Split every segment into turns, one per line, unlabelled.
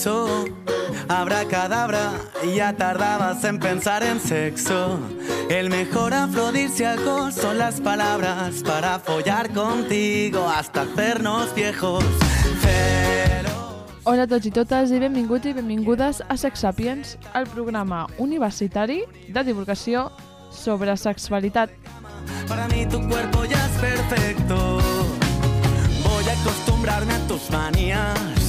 sexo. Abracadabra, ya tardabas en pensar en sexo. El mejor afrodisíaco son las palabras para follar contigo hasta hacernos viejos.
Hola a tots i totes i benvinguts i benvingudes a Sex Sapiens, el programa universitari de divulgació sobre sexualitat.
Para mí tu cuerpo ya es perfecto. Voy a acostumbrarme a tus manías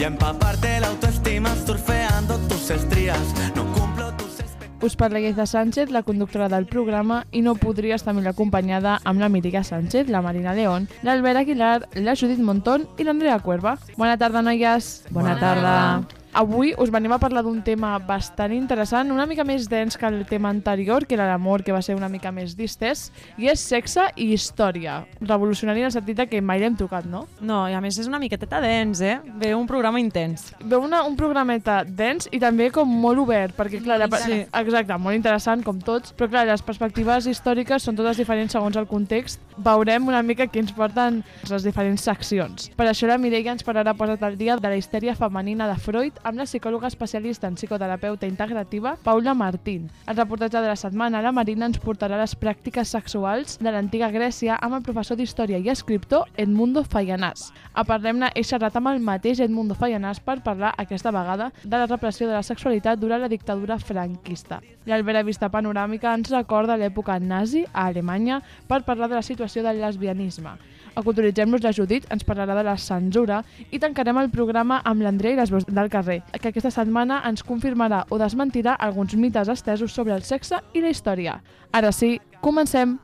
y empaparte la autoestima surfeando tus estrías. No cumplo tus expectativas.
Us parla Gaiza Sánchez, la conductora del programa, i no podria estar millor acompanyada amb la Mírica Sánchez, la Marina León, l'Albert Aguilar, la Judit Montón i l'Andrea Cuerva. Bona tarda, noies. Bona, tarda. Avui us venim a parlar d'un tema bastant interessant, una mica més dens que el tema anterior, que era l'amor, que va ser una mica més distès, i és sexe i història. Revolucionari en el sentit que mai l'hem tocat, no?
No, i a més és una miqueteta dens, eh? Ve un programa intens.
Veu una, un programeta dens i també com molt obert, perquè clar, la,
Sí.
exacte, molt interessant com tots, però clar, les perspectives històriques són totes diferents segons el context. Veurem una mica què ens porten les diferents seccions. Per això la Mireia ens parlarà posat al dia de la histèria femenina de Freud amb la psicòloga especialista en psicoterapeuta integrativa Paula Martín. El reportatge de la setmana, la Marina ens portarà les pràctiques sexuals de l'antiga Grècia amb el professor d'història i escriptor Edmundo Fayanàs. A parlem-ne he xerrat amb el mateix Edmundo Fayanàs per parlar aquesta vegada de la repressió de la sexualitat durant la dictadura franquista. L'Albera Vista Panoràmica ens recorda l'època nazi a Alemanya per parlar de la situació del lesbianisme. A Culturitzem-nos la Judit ens parlarà de la censura i tancarem el programa amb l'Andrea i les veus del carrer, que aquesta setmana ens confirmarà o desmentirà alguns mites estesos sobre el sexe i la història. Ara sí, comencem!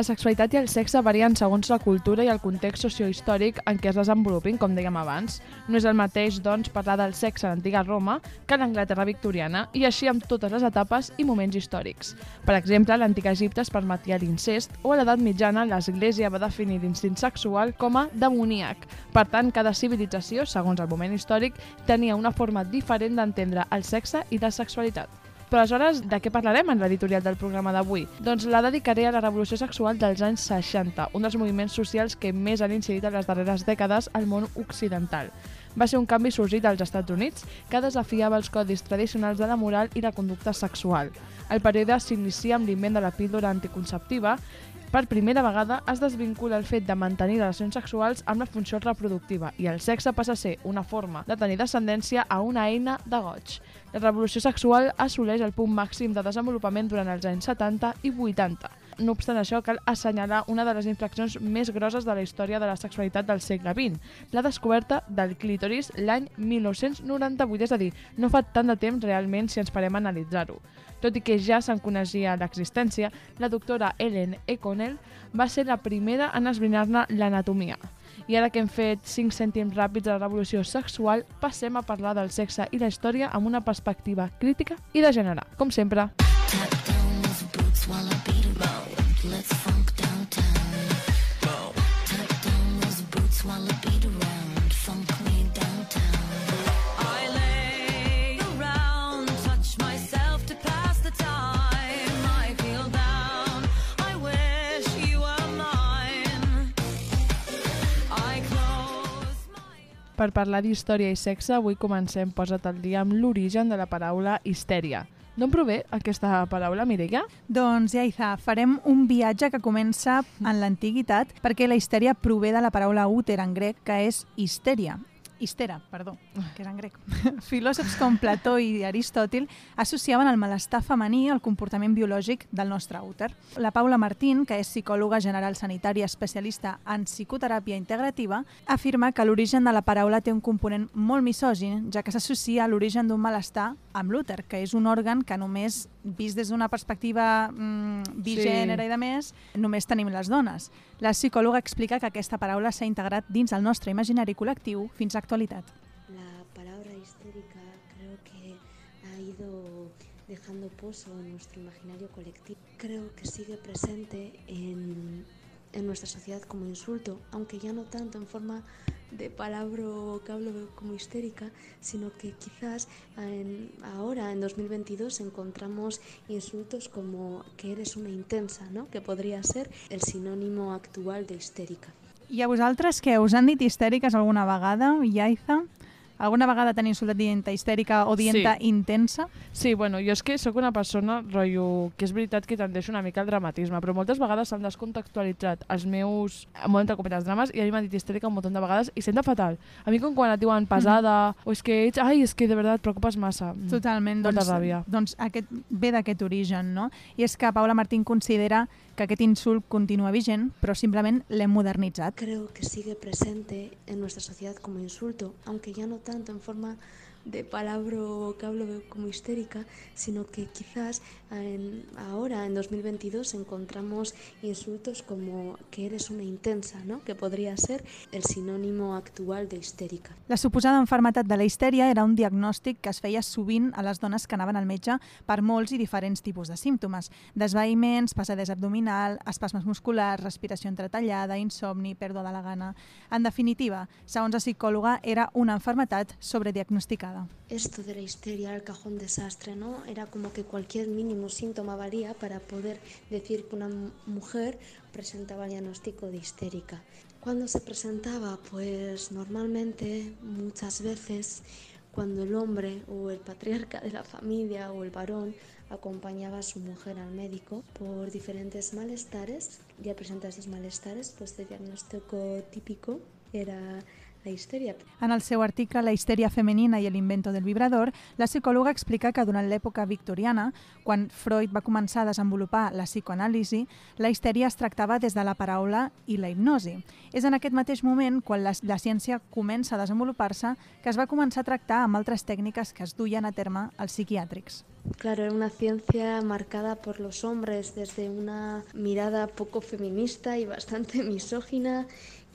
La sexualitat i el sexe varien segons la cultura i el context sociohistòric en què es desenvolupin, com dèiem abans. No és el mateix, doncs, parlar del sexe a l'antiga Roma que a l'Anglaterra victoriana, i així amb totes les etapes i moments històrics. Per exemple, l'antic Egipte es permetia l'incest, o a l'edat mitjana l'Església va definir l'instint sexual com a demoníac. Per tant, cada civilització, segons el moment històric, tenia una forma diferent d'entendre el sexe i la sexualitat. Però aleshores, de què parlarem en l'editorial del programa d'avui? Doncs la dedicaré a la revolució sexual dels anys 60, un dels moviments socials que més han incidit en les darreres dècades al món occidental. Va ser un canvi sorgit als Estats Units que desafiava els codis tradicionals de la moral i la conducta sexual. El període s'inicia amb l'invent de la píldora anticonceptiva per primera vegada es desvincula el fet de mantenir relacions sexuals amb la funció reproductiva i el sexe passa a ser una forma de tenir descendència a una eina de goig. La revolució sexual assoleix el punt màxim de desenvolupament durant els anys 70 i 80. No obstant això, cal assenyalar una de les infraccions més grosses de la història de la sexualitat del segle XX, la descoberta del clítoris l'any 1998, és a dir, no fa tant de temps realment si ens parem a analitzar-ho. Tot i que ja se'n coneixia l'existència, la doctora Ellen E. Connell va ser la primera en esbrinar-ne l'anatomia. I ara que hem fet 5 cèntims ràpids de la revolució sexual, passem a parlar del sexe i la història amb una perspectiva crítica i de gènere, com sempre. Per parlar d'història i sexe, avui comencem posa't al dia amb l'origen de la paraula histèria. D'on prové aquesta paraula, Mireia?
Doncs, Yaiza, farem un viatge que comença en l'antiguitat perquè la histèria prové de la paraula úter en grec, que és histèria. Histera, perdó, que era en grec. Filòsofs com Plató i Aristòtil associaven el malestar femení al comportament biològic del nostre úter. La Paula Martín, que és psicòloga general sanitària especialista en psicoteràpia integrativa, afirma que l'origen de la paraula té un component molt misògin, ja que s'associa a l'origen d'un malestar amb l'úter, que és un òrgan que només, vist des d'una perspectiva mm, bigènere
Sí.
i de més, només tenim les dones. La psicòloga explica que aquesta paraula s'ha integrat dins el nostre imaginari col·lectiu fins a actualitat.
La palabra histérica creo que ha ido dejando pozo en nuestro imaginario colectivo. Creo que sigue presente en, en nuestra sociedad como insulto, aunque ya no tanto en forma de palabra o vocablo como histérica, sino que quizás en- ahora, en 2022, encontramos insultos como que eres una intensa, ¿no? que podría ser el sinónimo actual de histérica.
I a vosaltres què? Us han dit histèriques alguna vegada, Iaiza? Alguna vegada t'han insultat dient histèrica o dient
Sí.
intensa?
Sí, bueno, jo és que sóc una persona, rotllo, que és veritat que tendeixo una mica al dramatisme, però moltes vegades s'han descontextualitzat els meus, molt entre cometes, drames, i a mi m'ha dit histèrica un munt de vegades, i senta fatal. A mi com quan et diuen pesada, o és que ets, ai, és que de veritat et preocupes massa. Mm.
Totalment.
Molta
Doncs,
ràbia.
doncs aquest, ve d'aquest origen, no? I és que Paula Martín considera que aquest insult continua vigent, però simplement l'hem modernitzat.
Creo que sigue presente en nuestra sociedad como insulto, aunque ya no tanto en forma de palabra o vocablo como histérica, sino que quizás en- ahora, en 2022, encontramos insultos como que eres una intensa, ¿no? que podría ser el sinónimo actual de histérica.
La suposada enfermetat de la histèria era un diagnòstic que es feia sovint a les dones que anaven al metge per molts i diferents tipus de símptomes. Desvaïments, passadesa abdominal, espasmes musculars, respiració entretallada, insomni, pèrdua de la gana... En definitiva, segons la psicòloga, era una enfermetat sobrediagnosticada.
Esto de la histeria al cajón desastre, ¿no? Era como que cualquier mínimo síntoma valía para poder decir que una mu- mujer presentaba el diagnóstico de histérica. ¿Cuándo se presentaba? Pues normalmente, muchas veces, cuando el hombre o el patriarca de la familia o el varón acompañaba a su mujer al médico por diferentes malestares y al presentar esos malestares, pues el diagnóstico típico era la histeria.
En el seu article La histèria femenina i l'invento del vibrador, la psicòloga explica que durant l'època victoriana, quan Freud va començar a desenvolupar la psicoanàlisi, la histèria es tractava des de la paraula i la hipnosi. És en aquest mateix moment, quan la, la ciència comença a desenvolupar-se, que es va començar a tractar amb altres tècniques que es duien a terme als psiquiàtrics.
Claro, era una ciencia marcada por los hombres desde una mirada poco feminista y bastante misógina,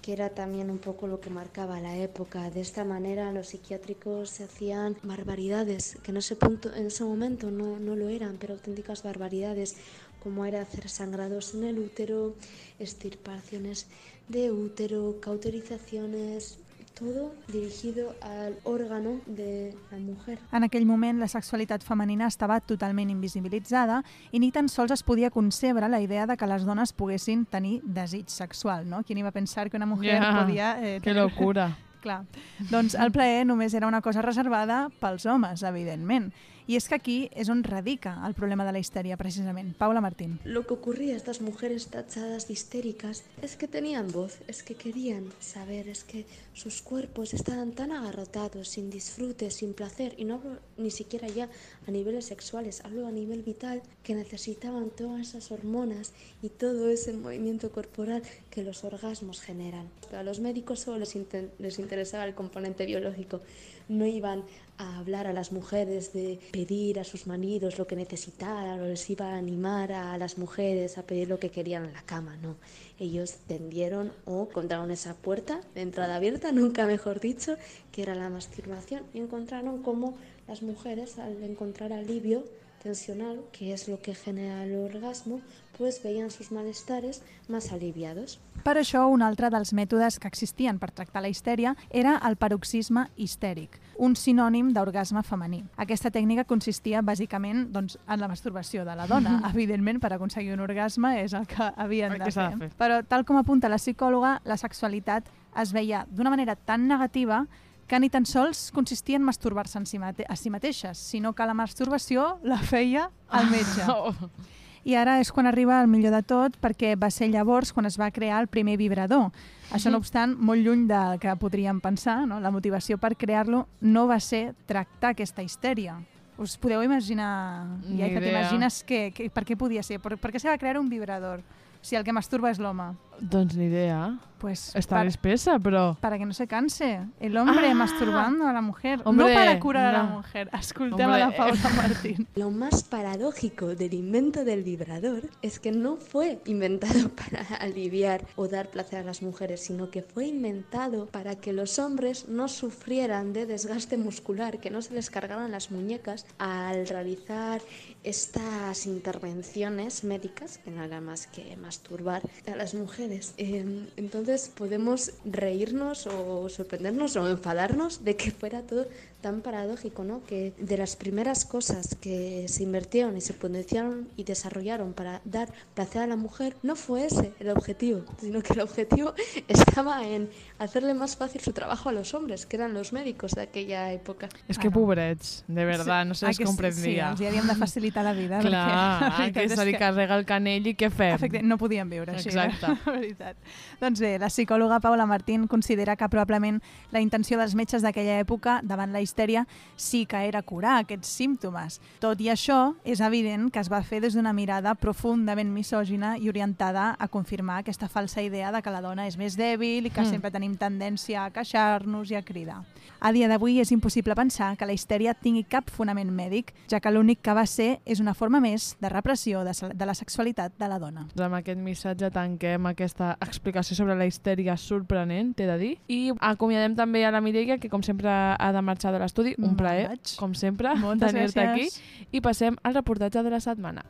que era también un poco lo que marcaba la época. De esta manera los psiquiátricos se hacían barbaridades, que en ese, punto, en ese momento no, no lo eran, pero auténticas barbaridades, como era hacer sangrados en el útero, extirpaciones de útero, cauterizaciones, todo dirigido al órgano de la mujer.
En aquell moment, la sexualitat femenina estava totalment invisibilitzada i ni tan sols es podia concebre la idea de que les dones poguessin tenir desig sexual, no? Qui iba a pensar que una mujer
Ja,
podia... Eh,
Que locura.
Clar. Doncs el plaer només era una cosa reservada pels homes, evidentment. I és que aquí és on radica el problema de la histèria, precisament. Paula Martín.
Lo que ocurría a estas mujeres tachadas de histéricas es que tenían voz, es que querían saber, es que sus cuerpos estaban tan agarrotados, sin disfrute, sin placer, y no hablo ni siquiera ya a niveles sexuales, hablo a nivel vital, que necesitaban todas esas hormonas y todo ese movimiento corporal que los orgasmos generan. A los médicos solo les, les interesaba el componente biológico, no iban a hablar a las mujeres de pedir a sus maridos lo que necesitaran o les iba a animar a las mujeres a pedir lo que querían en la cama, no. Ellos tendieron o encontraron esa puerta de entrada abierta, nunca mejor dicho, que era la masturbación y encontraron cómo las mujeres al encontrar alivio tensional, que es lo que genera el orgasmo, pues veían sus malestares más aliviados.
Per això, un altre dels mètodes que existien per tractar la histèria era el paroxisme histèric, un sinònim d'orgasme femení. Aquesta tècnica consistia bàsicament doncs, en la masturbació de la dona. Evidentment, per aconseguir un orgasme és el que havien
El
de
que
fer.
de fer.
Però, tal com apunta la psicòloga, la sexualitat es veia d'una manera tan negativa que ni tan sols consistia en masturbar-se si mate a si mateixes, sinó que la masturbació la feia el metge.
Oh.
I ara és quan arriba el millor de tot, perquè va ser llavors quan es va crear el primer vibrador. Això, no obstant, molt lluny del que podríem pensar, no? la motivació per crear-lo no va ser tractar aquesta histèria. Us podeu imaginar,
Ni
ja que t'imagines per què podia ser? Per, per què s'ha de crear un vibrador? Si el que masturba és l'home.
Doncs ni idea.
Pues
Està
para,
espesa, però...
para que no se canse. El hombre
Ah.
masturbando a la mujer.
Hombre,
no para curar a la mujer. Escoltem a la
eh.
Paula Martín.
Lo más paradójico del invento del vibrador es que no fue inventado para aliviar o dar placer a las mujeres, sino que fue inventado para que los hombres no sufrieran de desgaste muscular, que no se les cargaran las muñecas al realizar estas intervenciones médicas, que no haga más que masturbar a las mujeres. Eh, entonces podemos reírnos o sorprendernos o enfadarnos de que fuera todo tan paradójico, ¿no? Que de las primeras cosas que se invirtieron y se potenciaron y desarrollaron para dar placer a la mujer, no fue ese el objetivo, sino que el objetivo estaba en hacerle más fácil su trabajo a los hombres, que eran los médicos de aquella época.
És que pobrets, de verdad, no se les
que sí, Sí, els hi havíem de facilitar la vida. perquè la
Clar,
veritat
que se li carrega el canell i què fem?
Efecte, no podien viure així,
Exacte.
eh? la veritat. Doncs bé, la psicòloga Paula Martín considera que probablement la intenció dels metges d'aquella època davant la histèria sí que era curar aquests símptomes. Tot i això, és evident que es va fer des d'una mirada profundament misògina i orientada a confirmar aquesta falsa idea de que la dona és més dèbil i que
Mm.
sempre tenim tendència a queixar-nos i a cridar. A dia d'avui és impossible pensar que la histèria tingui cap fonament mèdic, ja que l'únic que va ser és una forma més de repressió de, de la sexualitat de la dona.
Doncs amb aquest missatge tanquem aquesta explicació sobre la histèria sorprenent, t'he de dir. I acomiadem també a la Mireia, que com sempre ha de marxar de l'estudi. Un plaer,
vaig.
com sempre, tenir-te aquí. I passem al reportatge de la setmana.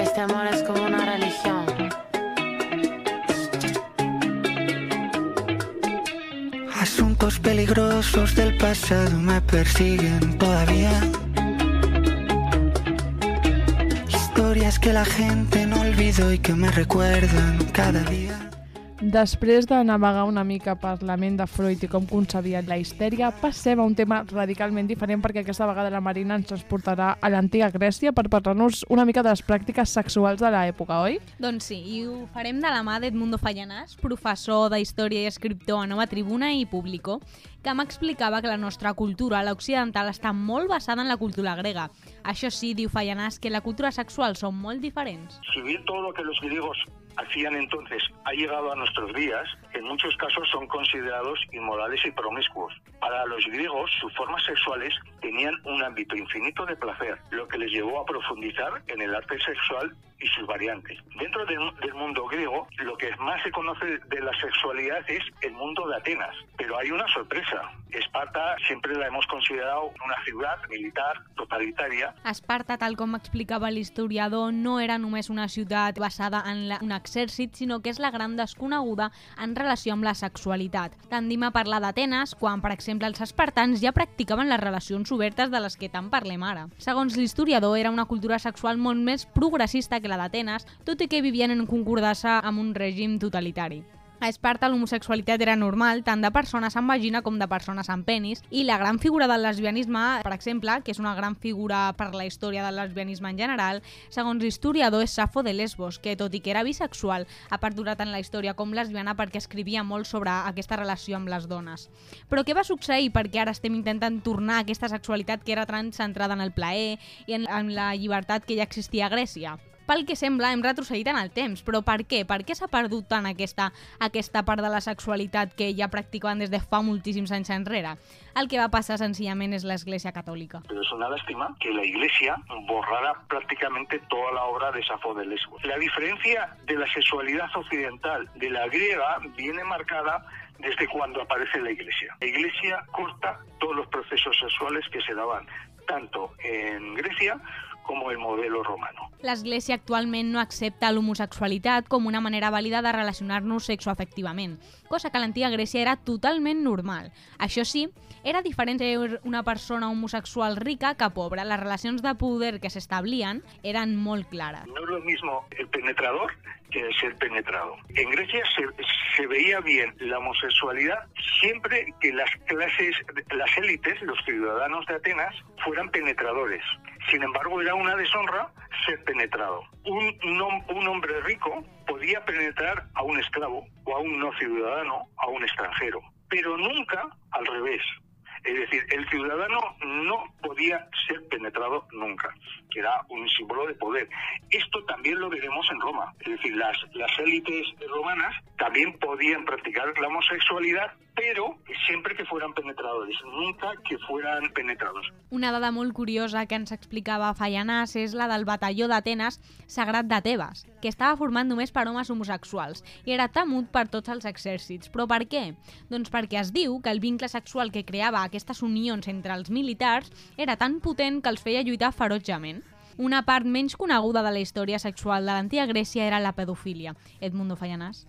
Este amor es como una religión.
Asuntos peligrosos del pasado me persiguen todavía. Historias que la gente no olvidó y que me recuerdan cada día.
Després de navegar una mica per la ment de Freud i com concebia la histèria, passem a un tema radicalment diferent perquè aquesta vegada la Marina ens transportarà a l'antiga Grècia per parlar-nos una mica de les pràctiques sexuals de l'època, oi?
Doncs sí, i ho farem de la mà d'Edmundo Fallanàs, professor de Història i escriptor a Nova Tribuna i Público, que m'explicava que la nostra cultura, l'occidental, està molt basada en la cultura grega. Això sí, diu Fallanàs, que la cultura sexual són molt diferents.
Si bien todo lo que los griegos hacían entonces ha llegado a nuestros días, en muchos casos son considerados inmorales y promiscuos. Para los griegos, sus formas sexuales tenían un ámbito infinito de placer, lo que les llevó a profundizar en el arte sexual y sus variantes. Dentro del, del mundo griego, lo que más se conoce de la sexualidad es el mundo de Atenas. Pero hay una sorpresa. Esparta siempre la hemos considerado una ciudad militar totalitaria
Esparta, tal com explicava l'historiador, no era només una ciutat basada en la, un exèrcit, sinó que és la gran desconeguda en relació amb la sexualitat. Tendim a parlar d'Atenes quan, per exemple, els espartans ja practicaven les relacions obertes de les que tant parlem ara. Segons l'historiador, era una cultura sexual molt més progressista que la d'Atenes, tot i que vivien en concordança amb un règim totalitari. A Esparta l'homosexualitat era normal tant de persones amb vagina com de persones amb penis i la gran figura del lesbianisme, per exemple, que és una gran figura per la història del lesbianisme en general, segons l'historiador és Safo de Lesbos, que tot i que era bisexual, ha perdurat en la història com lesbiana perquè escrivia molt sobre aquesta relació amb les dones. Però què va succeir perquè ara estem intentant tornar a aquesta sexualitat que era tan centrada en el plaer i en, en la llibertat que ja existia a Grècia? Pel que sembla, hem retrocedit en el temps, però per què? Per què s'ha perdut tant aquesta, aquesta part de la sexualitat que ja practicaven des de fa moltíssims anys enrere? El que va passar senzillament és l'Església Catòlica.
Pero es una lástima que la Iglesia borrara prácticamente toda la obra de Safo de Lesbos. La diferencia de la sexualidad occidental de la griega viene marcada desde cuando aparece la Iglesia. La Iglesia corta todos los procesos sexuales que se daban tanto en Grecia como el modelo romano.
L'Església actualment no accepta l'homosexualitat com una manera vàlida de relacionar-nos sexoafectivament, cosa que a l'antiga Grècia era totalment normal. Això sí, era diferent ser una persona homosexual rica que pobra. Les relacions de poder que s'establien eren molt clares.
No es lo mismo el penetrador que el ser penetrado. En Grecia se, se veía bien la homosexualidad siempre que las clases, las élites, los ciudadanos de Atenas, fueran penetradores. Sin embargo, era una deshonra ser penetrado. Un, un hom- un hombre rico podía penetrar a un esclavo o a un no ciudadano, a un extranjero, pero nunca al revés. Es decir, el ciudadano no podía ser penetrado nunca, que era un símbolo de poder. Esto también lo veremos en Roma, es decir, las, las élites romanas también podían practicar la homosexualidad, pero siempre que fueran penetradores, nunca que fueran penetrados.
Una dada molt curiosa que ens explicava Fallanàs és la del batalló d'Atenes Sagrat de Tebes, que estava format només per homes homosexuals i era temut per tots els exèrcits. Però per què? Doncs perquè es diu que el vincle sexual que creava aquestes unions entre els militars era tan potent que els feia lluitar ferotgement. Una part menys coneguda de la història sexual de l'antiga Grècia era la pedofília. Edmundo Fallanàs.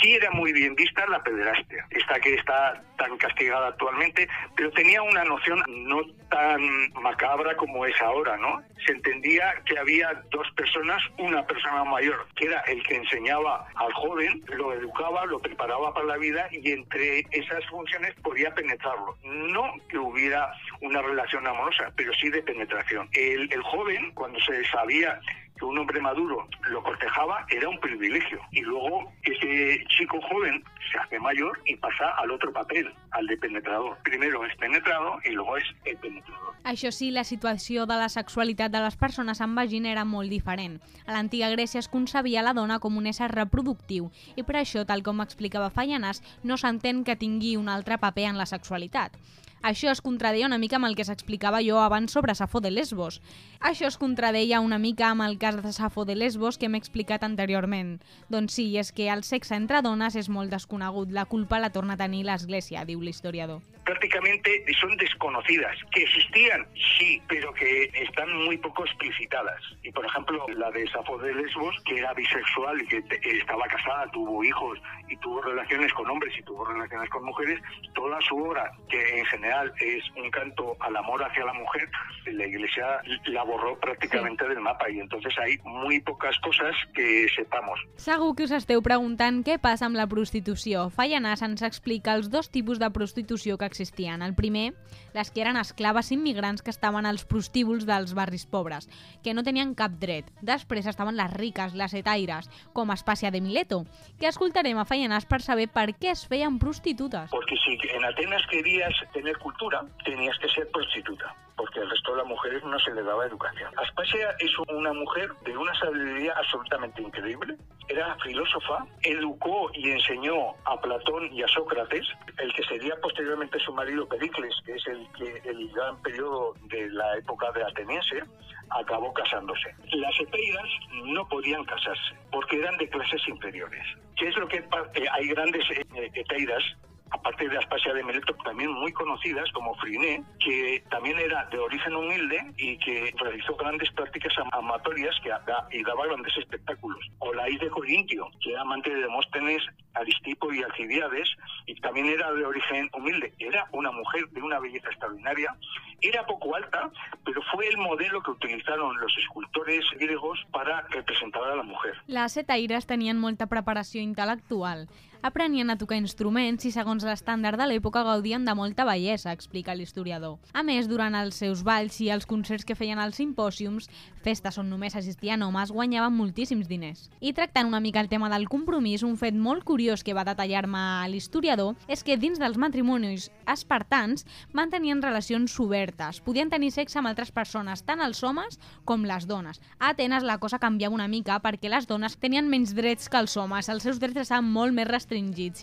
Sí era muy bien vista la pederastia, esta que está tan castigada actualmente, pero tenía una noción no tan macabra como es ahora, ¿no? Se entendía que había dos personas, una persona mayor, que era el que enseñaba al joven, lo educaba, lo preparaba para la vida y entre esas funciones podía penetrarlo. No que hubiera una relación amorosa, pero sí de penetración. El, el joven, cuando se sabía que un hombre maduro lo cortejaba era un privilegio. Y luego ese chico joven se hace mayor y pasa al otro papel, al de penetrador. Primero es penetrado luego es el penetrador.
Això sí, la situació de la sexualitat de les persones amb vagina era molt diferent. A l'antiga Grècia es concebia la dona com un ésser reproductiu i per això, tal com explicava Fallanàs, no s'entén que tingui un altre paper en la sexualitat. Això es contradeia una mica amb el que s'explicava jo abans sobre Safo de Lesbos. Això es contradeia una mica amb el cas de Safo de Lesbos que hem explicat anteriorment. Doncs sí, és que el sexe entre dones és molt desconegut. La culpa la torna a tenir l'Església, diu l'historiador.
prácticamente son desconocidas. Que existían, sí, pero que están muy poco explicitadas. Y por ejemplo, la de Safo de Lesbos, que era bisexual y que estaba casada, tuvo hijos y tuvo relaciones con hombres y tuvo relaciones con mujeres, toda su obra, que en general es un canto al amor hacia la mujer, la Iglesia la borró prácticamente del mapa y entonces hay muy pocas cosas que sepamos.
Segur que us esteu preguntant què passa amb la prostitució. Fallanàs ens explica els dos tipus de prostitució que existien. El primer, les que eren esclaves immigrants que estaven als prostíbuls dels barris pobres, que no tenien cap dret. Després estaven les riques, les etaires, com Espàcia de Mileto, que escoltarem a Fallanàs per saber per què es feien prostitutes.
Porque si en Atenas querías tener cultura, tenías que ser prostituta, porque al resto de las mujeres no se le daba educación. Aspasia es una mujer de una sabiduría absolutamente increíble. Era filósofa, educó y enseñó a Platón y a Sócrates, el que sería posteriormente su marido Pericles, que es el, que, el gran periodo de la época de ateniense, acabó casándose. Las eteiras no podían casarse porque eran de clases inferiores. ¿Qué es lo que eh, hay grandes eh, eteiras aparte de Aspasia de Mileto, también muy conocidas como Friné, que también era de origen humilde y que realizó grandes prácticas am- amatorias que da- y daba grandes espectáculos. O la de Corintio, que era amante de Demóstenes, Aristipo y Alcibiades, y también era de origen humilde. Era una mujer de una belleza extraordinaria, era poco alta, pero fue el modelo que utilizaron los escultores griegos para representar a la mujer.
Les etaires tenien molta preparació intel·lectual. Aprenien a tocar instruments i, segons l'estàndard de l'època, gaudien de molta bellesa, explica l'historiador. A més, durant els seus balls i els concerts que feien als simpòsiums, festes on només assistien homes, guanyaven moltíssims diners. I tractant una mica el tema del compromís, un fet molt curiós que va detallar-me l'historiador és que dins dels matrimonis espartans mantenien relacions obertes. Podien tenir sexe amb altres persones, tant els homes com les dones. A Atenes la cosa canviava una mica perquè les dones tenien menys drets que els homes. Els seus drets estaven molt més restringits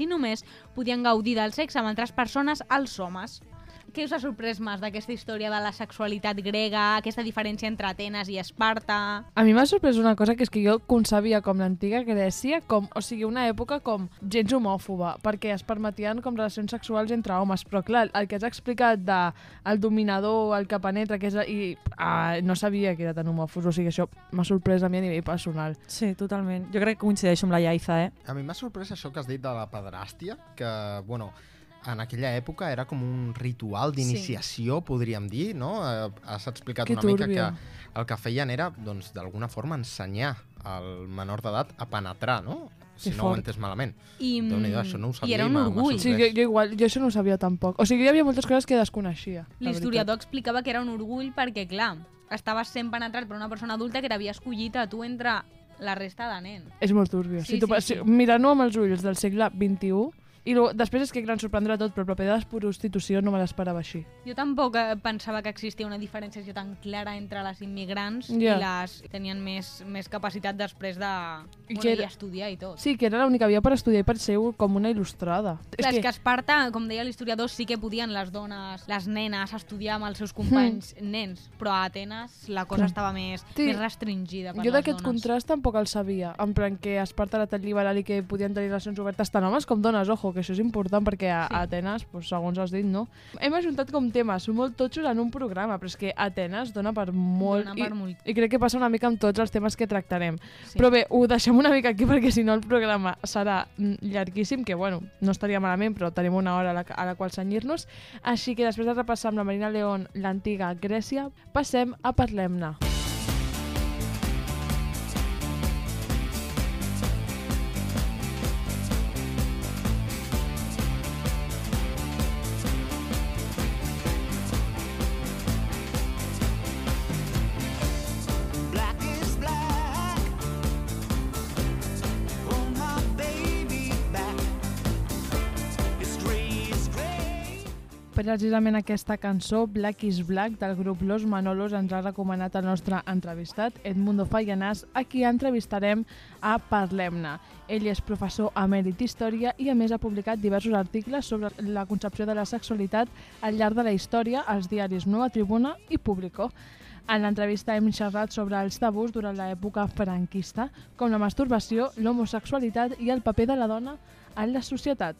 i només podien gaudir del sexe amb altres persones els homes. Què us ha sorprès més d'aquesta història de la sexualitat grega, aquesta diferència entre Atenes i Esparta?
A mi m'ha sorprès una cosa que és que jo concebia com l'antiga Grècia, com, o sigui, una època com gens homòfoba, perquè es permetien com relacions sexuals entre homes, però clar, el que has explicat de el dominador, el que penetra, que és... I ah, no sabia que era tan homòfob, o sigui, això m'ha sorprès a mi a nivell personal.
Sí, totalment. Jo crec que coincideixo amb la Iaiza, eh?
A mi m'ha sorprès això que has dit de la pederàstia, que, bueno, en aquella època era com un ritual d'iniciació, sí. podríem dir, no? Eh, has explicat
Que
una mica
turbio.
que el que feien era, doncs, d'alguna forma ensenyar al menor d'edat a penetrar, no? Si
Que
no ho
fort.
he entès malament.
I, mm,
Déu-n'hi-do, això no ho
I
sabia
era
i
un
m'ha- m'ha
orgull.
Sí, jo, jo igual, jo això no ho sabia tampoc. O sigui, hi havia moltes coses que desconeixia.
L'historiador explicava que era un orgull perquè, clar, estaves sent penetrat per una persona adulta que t'havia escollit a tu entre la resta de nens.
És molt turbio.
Sí,
si tu,
sí, sí.
Mirant-ho amb els ulls del segle XXI, I lo, després és que gran sorprendrà tot, però el paper de la prostitució no me l'esperava així.
Jo tampoc eh, pensava que existia una diferenciació tan clara entre les immigrants
Ja.
i les que tenien més, més capacitat després de
I
bueno,
que
i
era-
estudiar i tot.
Sí, que era l'única via per estudiar i per ser com una il·lustrada.
Clar, és que a Esparta, com deia l'historiador, sí que podien les dones, les nenes, estudiar amb els seus companys nens, però a Atenes la cosa
Clar.
estava més,
Sí.
més restringida per
Jo
les
d'aquest contrast tampoc el sabia. En plan que Esparta era tan liberal i que podien tenir relacions obertes tant homes com dones. Ojo, que això és important perquè a, a Atenes, pues, segons has dit, no? Hem ajuntat com temes molt totxos en un programa, però és que Atenes dona per molt...
Dona per
i,
molt.
I crec que passa una mica amb tots els temes que tractarem.
Sí.
Però bé, ho deixem una mica aquí perquè si no el programa serà llarguíssim, que bueno, no estaria malament, però tenim una hora a la, a la qual senyir-nos. Així que després de repassar amb la Marina León l'antiga Grècia, passem a Parlem-ne.
Black
Precisament aquesta cançó, Black is Black, del grup Los Manolos, ens ha recomanat el nostre entrevistat, Edmundo Fallanàs, a qui entrevistarem a Parlem-ne. Ell és professor emèrit d'Història i a més ha publicat diversos articles sobre la concepció de la sexualitat al llarg de la història als diaris Nova Tribuna i Público. En l'entrevista hem xerrat sobre els tabús durant l'època franquista, com la masturbació, l'homosexualitat i el paper de la dona en la societat.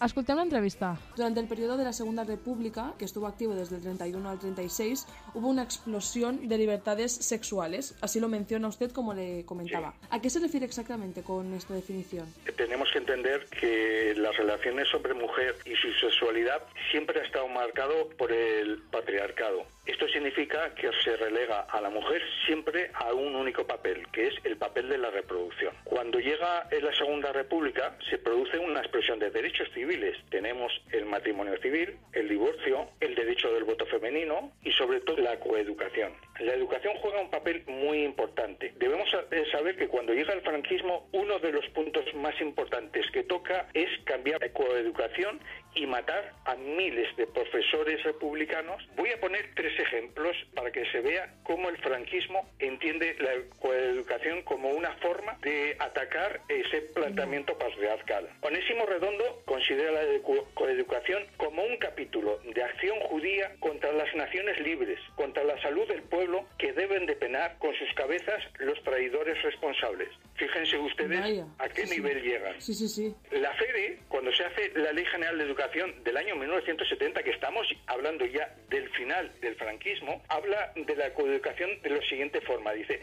Escoltem l'entrevista.
Durante el periodo de la Segunda República, que estuvo activo desde el 31 al 36, hubo una explosión de libertades sexuales. Así lo menciona usted como le comentaba. ¿A qué se refiere exactamente con esta definición?
Tenemos que entender que las relaciones hombre-mujer y su sexualidad siempre ha estado marcado por el patriarcado. Esto significa que se relega a la mujer siempre a un único papel, que es el papel de la reproducción. Cuando llega la Segunda República se produce una expresión de derechos civiles. Tenemos el matrimonio civil, el divorcio, el derecho del voto femenino y sobre todo la coeducación. La educación juega un papel muy importante. Debemos eh, saber que cuando llega el franquismo, uno de los puntos más importantes que toca es cambiar la coeducación y matar a miles de profesores republicanos. Voy a poner tres ejemplos para que se vea cómo el franquismo entiende la coeducación como una forma de atacar ese planteamiento patriarcal. Onésimo Redondo considera la edu- coeducación como un capítulo de acción judía contra las naciones libres, contra la salud del pueblo que deben de penar con sus cabezas los traidores responsables. Fíjense ustedes
Vaya,
a qué
sí, sí.
nivel llegan.
Sí, sí, sí.
La FEDE, cuando se hace la Ley General de Educación del año 1970, que estamos hablando ya del final del franquismo, habla de la coeducación de la siguiente forma. Dice,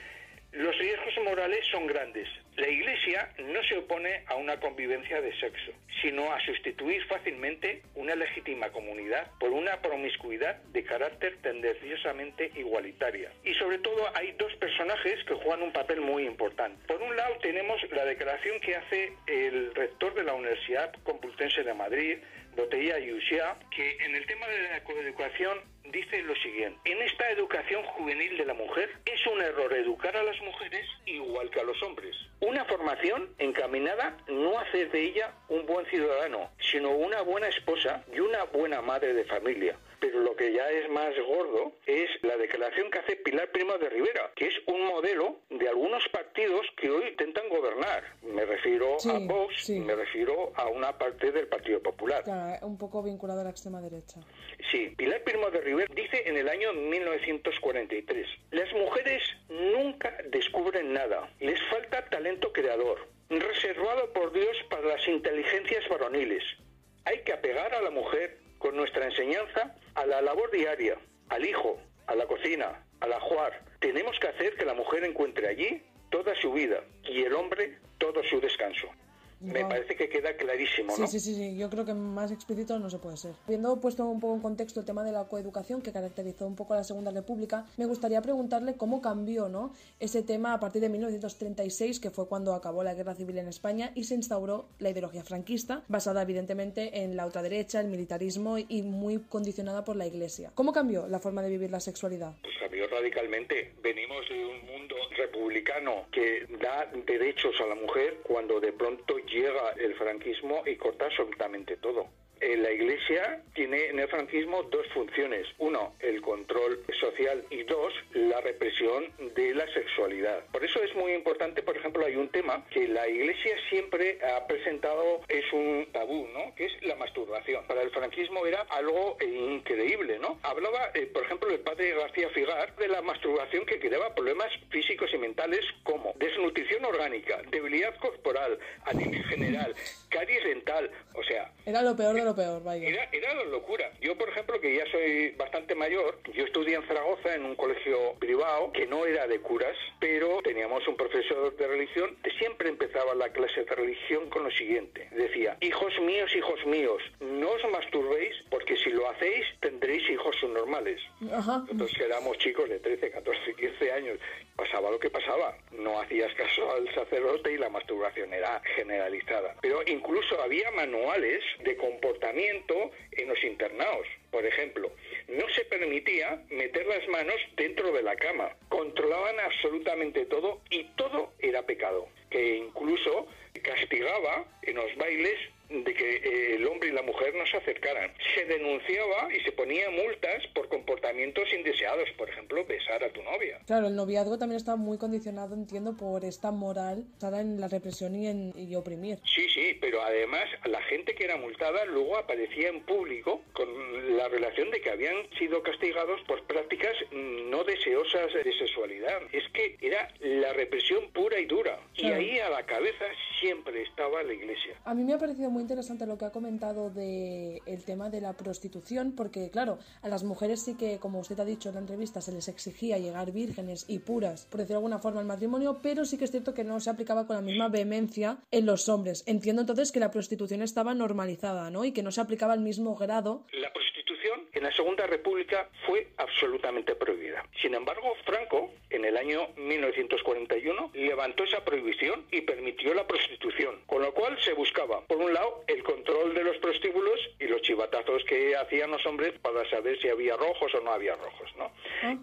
los riesgos morales son grandes. La Iglesia no se opone a una convivencia de sexo, sino a sustituir fácilmente una legítima comunidad por una promiscuidad de carácter tendenciosamente igualitaria. Y sobre todo hay dos personajes que juegan un papel muy importante. Por un lado tenemos la declaración que hace el rector de la Universidad Complutense de Madrid, Botella Yusia, que en el tema de la coeducación dice lo siguiente. En esta educación juvenil de la mujer es un error educar a las mujeres igual que a los hombres. Una formación encaminada no a hacer de ella un buen ciudadano, sino una buena esposa y una buena madre de familia. Pero lo que ya es más gordo es la declaración que hace Pilar Primo de Rivera, que es un modelo de algunos partidos que hoy intentan gobernar. Me refiero
Sí,
a Vox,
sí.
me refiero a una parte del Partido Popular.
Claro, un poco vinculado a la extrema derecha.
Sí, Pilar Primo de Rivera dice en el año 1943, las mujeres nunca descubren nada, les falta talento creador, reservado por Dios para las inteligencias varoniles. Hay que apegar a la mujer con nuestra enseñanza a la labor diaria, al hijo, a la cocina, al ajuar. Tenemos que hacer que la mujer encuentre allí toda su vida y el hombre todo su descanso. Me
Guau.
parece que queda clarísimo,
Sí,
¿no?
sí, sí, sí, yo creo que más explícito no se puede ser. Habiendo puesto un poco en contexto el tema de la coeducación que caracterizó un poco a la Segunda República, me gustaría preguntarle cómo cambió ¿no? ese tema a partir de 1936, que fue cuando acabó la guerra civil en España y se instauró la ideología franquista, basada evidentemente en la ultraderecha, el militarismo y muy condicionada por la Iglesia. ¿Cómo cambió la forma de vivir la sexualidad?
Pues cambió radicalmente. Venimos de un mundo republicano que da derechos a la mujer cuando de pronto llega el franquismo y corta absolutamente todo. La Iglesia tiene en el franquismo dos funciones. Uno, el control social y dos, la represión de la sexualidad. Por eso es muy importante, por ejemplo, hay un tema que la Iglesia siempre ha presentado, es un tabú, ¿no? Que es la masturbación. Para el franquismo era algo eh, increíble, ¿no? Hablaba, eh, por ejemplo, el padre García Figar de la masturbación que creaba problemas físicos y mentales como desnutrición orgánica, debilidad corporal, anemia general, caries dental, o sea,
Era lo peor de lo peor, vaya.
era, era la locura. Yo, por ejemplo, que ya soy bastante mayor, yo estudié en Zaragoza en un colegio privado que no era de curas, pero teníamos un profesor de religión que siempre empezaba la clase de religión con lo siguiente. Decía, hijos míos, hijos míos, no os masturbéis porque si lo hacéis tendréis hijos subnormales.
Ajá.
Nosotros que éramos chicos de 13, 14, 15 años, pasaba lo que pasaba. No hacías caso al sacerdote y la masturbación era generalizada. Pero incluso había manuales de comportamiento en los internados. Por ejemplo, no se permitía meter las manos dentro de la cama. Controlaban absolutamente todo y todo era pecado. Que incluso castigaba en los bailes de que eh, el hombre y la mujer no se acercaran. Se denunciaba y se ponía multas por comportamientos indeseados, por ejemplo, besar a tu novia.
Claro, el noviazgo también está muy condicionado, entiendo, por esta moral basada en la represión y en y oprimir.
Sí, sí, pero además la gente que era multada luego aparecía en público con la relación de que habían sido castigados por prácticas no deseosas de sexualidad. Es que era la represión pura y dura. Y ahí a la cabeza siempre estaba la iglesia.
A mí me ha parecido muy interesante lo que ha comentado de el tema de la prostitución, porque claro, a las mujeres sí que, como usted ha dicho en la entrevista, se les exigía llegar vírgenes y puras, por decirlo de alguna forma, al matrimonio, pero sí que es cierto que no se aplicaba con la misma vehemencia en los hombres. Entiendo entonces que la prostitución estaba normalizada, ¿no? Y que no se aplicaba al mismo grado.
La prostitución en la Segunda República fue absolutamente prohibida. Sin embargo, Franco, en el año 1941, levantó esa prohibición y permitió la prostitución, con lo cual se buscaba, por un lado, el control de los y chivatazos que hacían los hombres para saber si había rojos o no había rojos, ¿no?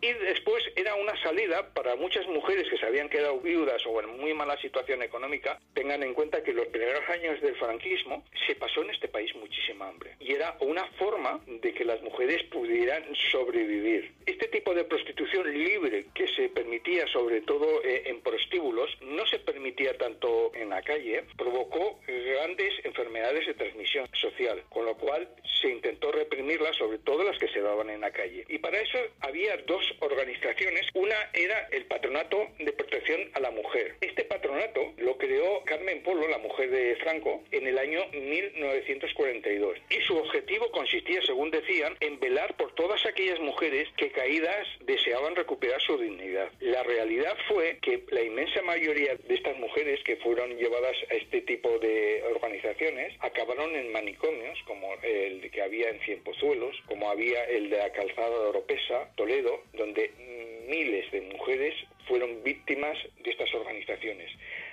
Y después era una salida para muchas mujeres que se habían quedado viudas o en muy mala situación económica. Tengan en cuenta que los primeros años del franquismo se pasó en este país muchísima hambre y era una forma de que las mujeres pudieran sobrevivir. Este tipo de prostitución libre que se permitía sobre todo eh, en prostíbulos, no se permitía tanto en la calle, provocó grandes enfermedades de transmisión social, con lo cual se intentó reprimirlas, sobre todo las que se daban en la calle. Y para eso había dos organizaciones. Una era el Patronato de Protección a la Mujer. Este patronato lo creó Carmen Polo, la mujer de Franco, en el año 1942. Y su objetivo consistía, según decían, en velar por todas aquellas mujeres que caídas deseaban recuperar su dignidad. La realidad fue que la inmensa mayoría de estas mujeres que fueron llevadas a este tipo de organizaciones acabaron en manicomios, como el que había en Cienpozuelos, como había el de la calzada de Oropesa, Toledo, donde miles de mujeres fueron víctimas de estas organizaciones.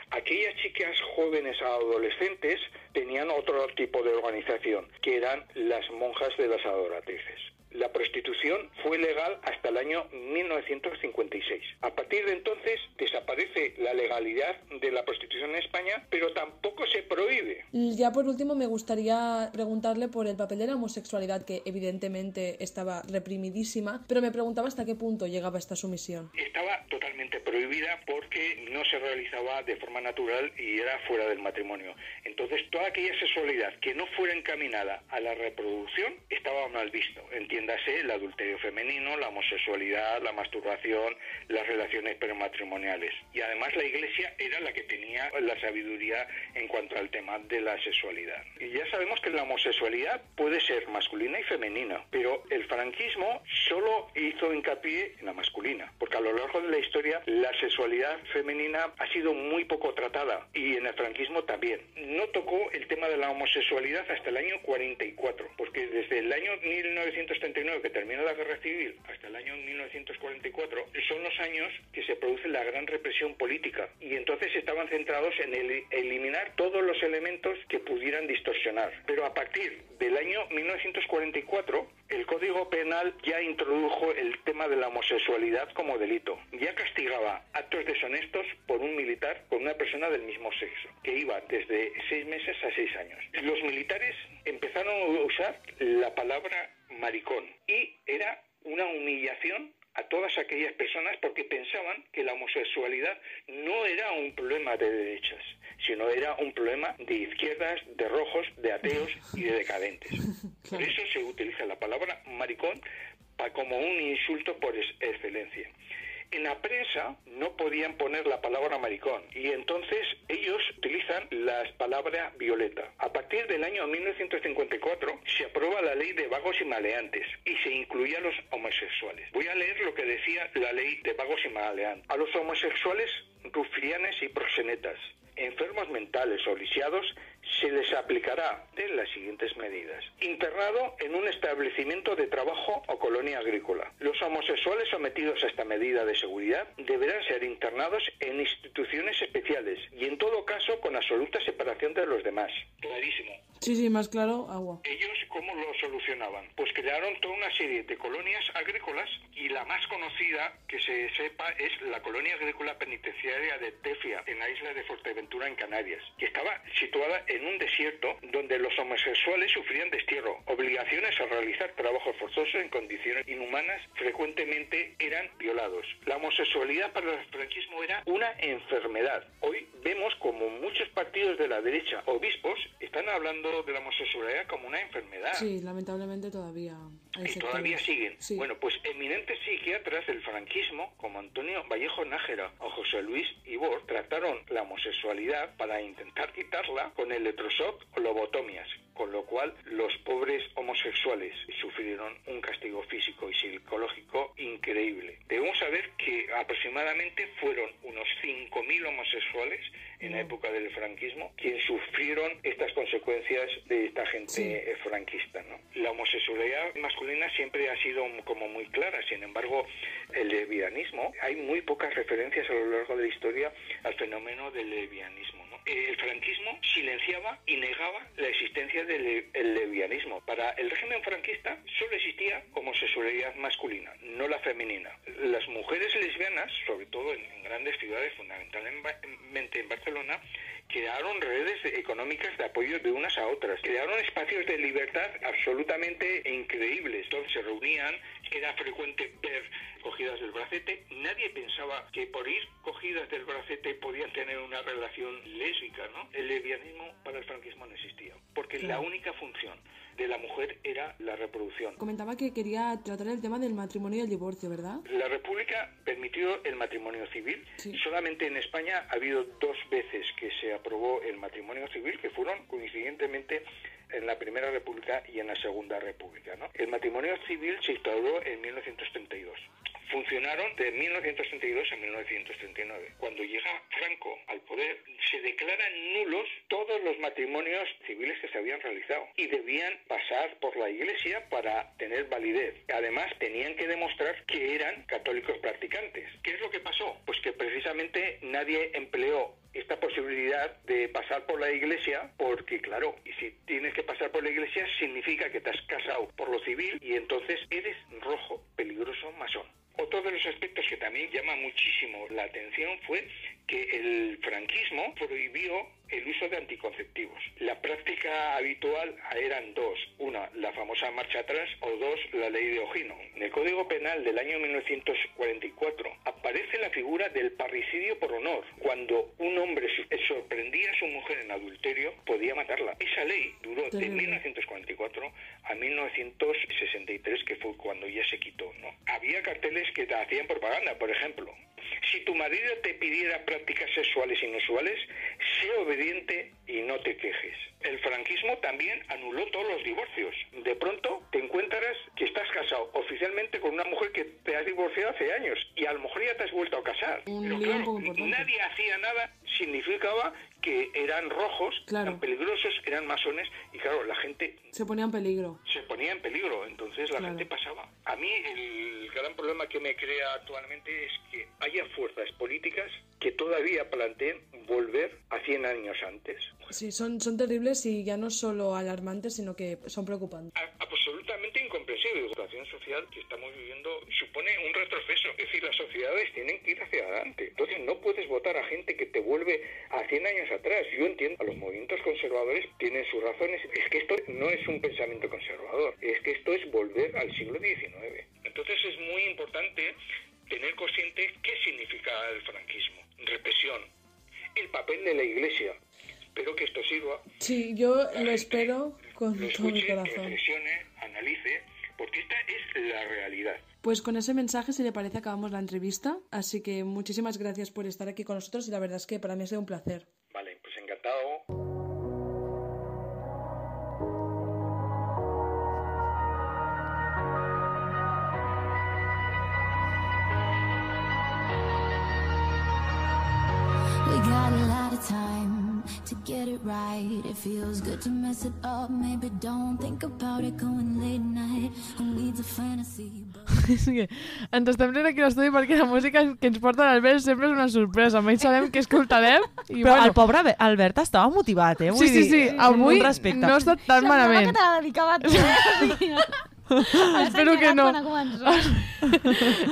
Aquellas chicas jóvenes adolescentes tenían otro tipo de organización, que eran las monjas de las adoratrices. La prostitución fue legal hasta el año 1956. A partir de entonces desaparece la legalidad de la prostitución en España, pero tampoco se prohíbe.
Ya por último me gustaría preguntarle por el papel de la homosexualidad, que evidentemente estaba reprimidísima, pero me preguntaba hasta qué punto llegaba esta sumisión.
Estaba totalmente prohibida porque no se realizaba de forma natural y era fuera del matrimonio. Entonces, toda aquella sexualidad que no fuera encaminada a la reproducción estaba mal visto. Entiéndase el adulterio femenino, la homosexualidad, la masturbación, las relaciones prematrimoniales. Y además la Iglesia era la que tenía la sabiduría en cuanto al tema de la sexualidad. Y ya sabemos que la homosexualidad puede ser masculina y femenina, pero el franquismo solo hizo hincapié en la masculina, porque a lo largo de la historia la sexualidad femenina ha sido muy poco tratada y en el franquismo también. No tocó el tema de la homosexualidad hasta el año 44, porque desde el año 1939 que terminó la guerra civil hasta el año 1944 son los años que se produce la gran represión política y entonces estaban centrados en el- eliminar todos los elementos que pudieran distorsionar. Pero a partir del año 1944 el Código Penal ya introdujo el tema de la homosexualidad como delito. Ya castigaba actos deshonestos por un militar con una persona del mismo sexo, que iba desde seis meses a seis años. Los militares empezaron a usar la palabra maricón y era una humillación a todas aquellas personas porque pensaban que la homosexualidad no era un problema de derechas, sino era un problema de izquierdas, de rojos, de ateos y de decadentes. Por eso se utiliza la palabra maricón como un insulto por ex- excelencia. En la prensa no podían poner la palabra maricón y entonces ellos utilizan la palabra violeta. A partir del año 1954 se aprueba la ley de vagos y maleantes y se incluye a los homosexuales. Voy a leer lo que decía la ley de vagos y maleantes. A los homosexuales, rufianes y proxenetas, enfermos mentales o lisiados se les aplicará de las siguientes medidas. Internado en un establecimiento de trabajo o colonia agrícola. Los homosexuales sometidos a esta medida de seguridad deberán ser internados en instituciones especiales y en todo caso con absoluta separación de los demás. Clarísimo.
Sí, sí, más claro, agua.
¿Ellos cómo lo solucionaban? Pues crearon toda una serie de colonias agrícolas y la más conocida que se sepa es la colonia agrícola penitenciaria de Tefia, en la isla de Fuerteventura, en Canarias, que estaba situada en un desierto donde los homosexuales sufrían destierro, obligaciones a realizar trabajos forzosos en condiciones inhumanas, frecuentemente eran violados. La homosexualidad para el franquismo era una enfermedad. Hoy vemos como muchos partidos de la derecha, obispos, están hablando de la homosexualidad como una enfermedad.
Lamentablemente todavía hay
Y
sectores.
todavía siguen.
Sí.
Bueno, pues eminentes psiquiatras del franquismo, como Antonio Vallejo Nájera o José Luis Ibor, trataron la homosexualidad para intentar quitarla con electroshock o lobotomias, con lo cual los pobres homosexuales sufrieron un castigo físico y psicológico increíble. Debemos saber que aproximadamente fueron unos 5.000 homosexuales en la época del franquismo quienes sufrieron estas consecuencias de esta gente
Sí.
franquista. ¿no? La homosexualidad masculina siempre ha sido como muy clara, sin embargo, el lesbianismo, hay muy pocas referencias a lo largo de la historia al fenómeno del lesbianismo. Eh, El franquismo silenciaba y negaba la existencia del el lesbianismo. Para el régimen franquista solo existía homosexualidad masculina, no la femenina. Las mujeres lesbianas, sobre todo en, en grandes ciudades, fundamentalmente en Barcelona, crearon redes económicas de apoyo de unas a otras, crearon espacios de libertad absolutamente increíbles. Entonces se reunían, era frecuente ver cogidas del bracete, nadie pensaba que por ir cogidas del bracete podían tener una relación lésbica, ¿no? El lesbianismo para el franquismo no existía, porque la única función de la mujer era la reproducción.
Comentaba que quería tratar el tema del matrimonio y el divorcio, ¿verdad?
La República permitió el matrimonio civil. Solamente en España ha habido dos veces que se aprobó el matrimonio civil, que fueron coincidentemente en la Primera República y en la Segunda República. ¿no? El matrimonio civil se instauró en 1932. Funcionaron de 1932 a 1939. Cuando llega Franco al poder, se declaran nulos todos los matrimonios civiles que se habían realizado y debían pasar por la Iglesia para tener validez. Además, tenían que demostrar que eran católicos practicantes. ¿Qué es lo que pasó? Pues que precisamente nadie empleó esta posibilidad de pasar por la iglesia porque claro, y si tienes que pasar por la iglesia significa que te has casado por lo civil y entonces eres rojo, peligroso masón. Otro de los aspectos que también llama muchísimo la atención fue que el franquismo prohibió el uso de anticonceptivos. La práctica habitual eran dos. Una, la famosa marcha atrás, o dos, la ley de Ojino. En el Código Penal del año 1944 aparece la figura del parricidio por honor. Cuando un hombre su- sorprendía a su mujer en adulterio, podía matarla. Esa ley duró de
Terrible.
1944 a 1963, que fue cuando ya se quitó. ¿no? Había carteles que hacían propaganda, por ejemplo. Si tu marido te pidiera prácticas sexuales inusuales, sé obediente y no te quejes. El franquismo también anuló todos los divorcios. De pronto te encuentras que estás casado oficialmente con una mujer que te has divorciado hace años y a lo mejor ya te has vuelto a casar. Pero claro, nadie hacía nada, significaba que eran rojos,
Claro.
eran peligrosos, eran masones y claro, la gente
Se ponía en peligro.
se ponía en peligro, entonces la
Claro.
gente pasaba. A mí el gran problema que me crea actualmente es que haya fuerzas políticas que todavía planteen volver a 100 años antes.
Sí, son, son terribles y ya no solo alarmantes, sino que son preocupantes.
A- absolutamente incomprensible.
supone un retroceso. Es decir, las sociedades tienen que ir hacia adelante. Entonces no puedes votar a gente que te vuelve a 100 años atrás. Yo entiendo, a los movimientos conservadores tienen sus razones. Es que esto no es un pensamiento conservador, es que esto es volver al siglo XIX. Entonces es muy importante tener consciente qué significa el franquismo. Represión, el papel de la Iglesia. Espero que esto sirva
Sí, yo lo espero con
lo
todo mi
escuche,
corazón.
reflexione, analice, porque esta es la realidad.
Pues con ese mensaje, si le parece, acabamos la entrevista. Así que muchísimas gracias por estar aquí con nosotros y la verdad es que para mí ha sido un placer.
Vale, pues encantado.
Get it right. It feels good to mess it up. Maybe don't think about it going late night. Who needs a fantasy?
És que ens estem rient aquí a l'estudi perquè la música que ens porta l'Albert sempre és una sorpresa. Almenys sabem què escoltarem. I,
Però
bueno,
el pobre Albe- Albert estava motivat, eh? Vull
Sí, sí,
dir,
sí, avui no ha estat tan malament.
que te la dedicava a tu.
Espero que no.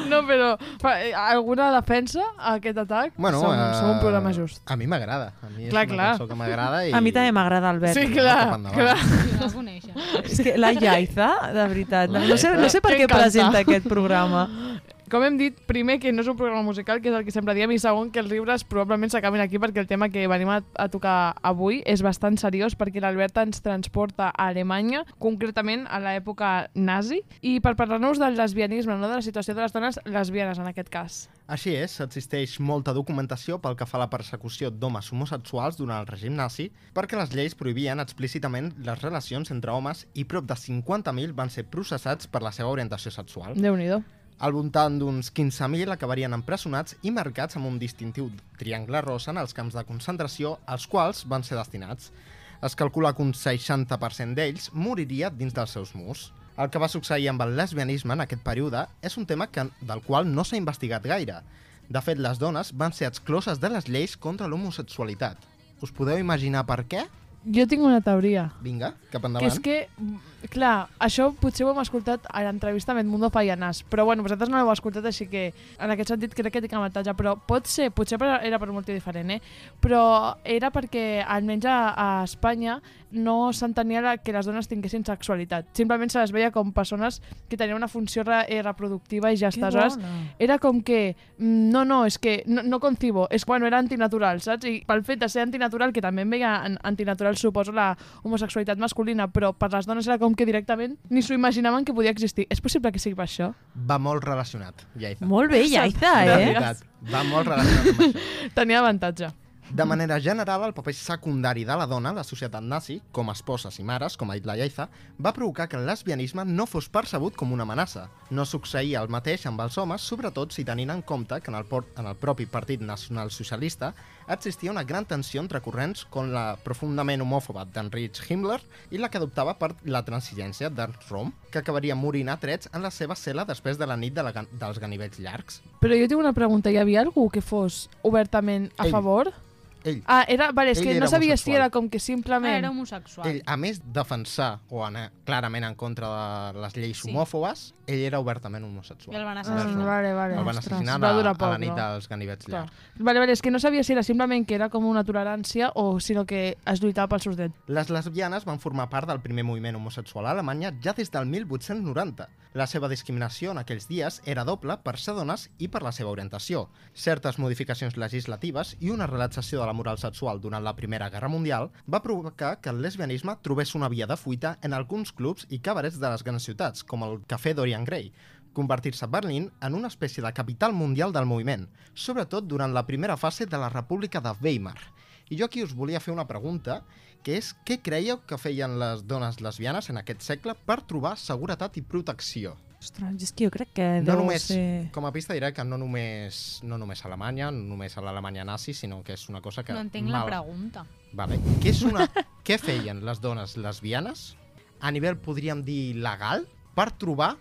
No, però fa, eh, alguna defensa a aquest atac?
Bueno,
som,
eh,
som un programa just.
A mi m'agrada. A mi és
Clar,
una
clar.
cançó que m'agrada i...
A mi també m'agrada Albert.
Sí, clar, clar.
No la coneixes.
És que la Yaiza, de veritat,
La
no sé, no sé per què presenta aquest programa.
Com hem dit, primer que no és un programa musical, que és el que sempre diem, i segon que els riures probablement s'acabin aquí perquè el tema que venim a, a tocar avui és bastant seriós perquè l'Alberta ens transporta a Alemanya, concretament a l'època nazi, i per parlar-nos del lesbianisme, no? de la situació de les dones lesbianes en aquest cas.
Així és, existeix molta documentació pel que fa a la persecució d'homes homosexuals durant el règim nazi, perquè les lleis prohibien explícitament les relacions entre homes i prop de 50.000 van ser processats per la seva orientació sexual.
Déu-n'hi-do.
Al voltant d'uns 15.000 acabarien empresonats i marcats amb un distintiu triangle rosa en els camps de concentració als quals van ser destinats. Es calcula que un 60% d'ells moriria dins dels seus murs. El que va succeir amb el lesbianisme en aquest període és un tema que, del qual no s'ha investigat gaire. De fet, les dones van ser excloses de les lleis contra l'homosexualitat. Us podeu imaginar per què?
Jo tinc una teoria.
Vinga, cap
Que
endavant.
és que, mm, clar, això potser ho hem escoltat a l'entrevista amb Edmundo Fallanàs, però bueno, vosaltres no l'heu escoltat, així que en aquest sentit crec que tinc avantatge, però pot ser, potser per, era per un motiu diferent, eh? però era perquè almenys a, a Espanya no s'entenia la- que les dones tinguessin sexualitat. Simplement se les veia com persones que tenien una funció re, eh, reproductiva i ja està. Aleshores, era com que, mm, no, no, és que no, no concibo, és bueno, era antinatural, saps? I pel fet de ser antinatural, que també em veia antinatural, suposo, la homosexualitat masculina, però per les dones era com que directament ni s'ho imaginaven que podia existir. És possible que sigui per això?
Va molt relacionat, Yaiza.
Molt bé, Yaiza, eh?
veritat, va molt relacionat amb això.
Tenia avantatge.
De manera general, el paper secundari de la dona a la societat nazi, com a esposes i mares, com ha dit la Yaiza, va provocar que el lesbianisme no fos percebut com una amenaça. No succeïa el mateix amb els homes, sobretot si tenint en compte que en el, por en el propi Partit Nacional Socialista existia una gran tensió entre corrents com la profundament homòfoba d'Heinrich Himmler i la que adoptava per la transigència d'Ernst Röhm, que acabaria morint a trets en la seva cel·la després de la nit de la, dels ganivells llargs.
Però jo tinc una pregunta. Hi havia algú que fos obertament a
Ell.
favor?
Ell.
Ah, era, vale, és
Ell
que no sabia si era com que simplement...
Ah, era homosexual.
Ell, a més defensar o anar clarament en contra de les lleis
Sí.
homòfobes, ell era obertament homosexual.
I el van
Ah,
assassinar.
vale, vale.
El van
ostres,
assassinar
va
a,
durar
a
poc,
la nit
no?
dels ganivets
Clar.
llargs.
Vale, vale, és que no sabia si era simplement que era com una tolerància o sinó que es lluitava pels seus drets.
Les lesbianes van formar part del primer moviment homosexual a Alemanya ja des del 1890. La seva discriminació en aquells dies era doble per ser dones i per la seva orientació. Certes modificacions legislatives i una relaxació de la moral sexual durant la Primera Guerra Mundial va provocar que el lesbianisme trobés una via de fuita en alguns clubs i cabarets de les grans ciutats, com el Café Dorian Gray, convertir-se Berlín en una espècie de capital mundial del moviment, sobretot durant la primera fase de la República de Weimar. I jo aquí us volia fer una pregunta, que és què creieu que feien les dones lesbianes en aquest segle per trobar seguretat i protecció?
Ostres, és que jo crec que
No només,
ser...
com a pista diré que no només, no només a Alemanya, no només a l'Alemanya nazi, sinó que és una cosa que...
No entenc la pregunta.
Vale. Què, és una... què feien les dones lesbianes a nivell, podríem dir, legal, per trobar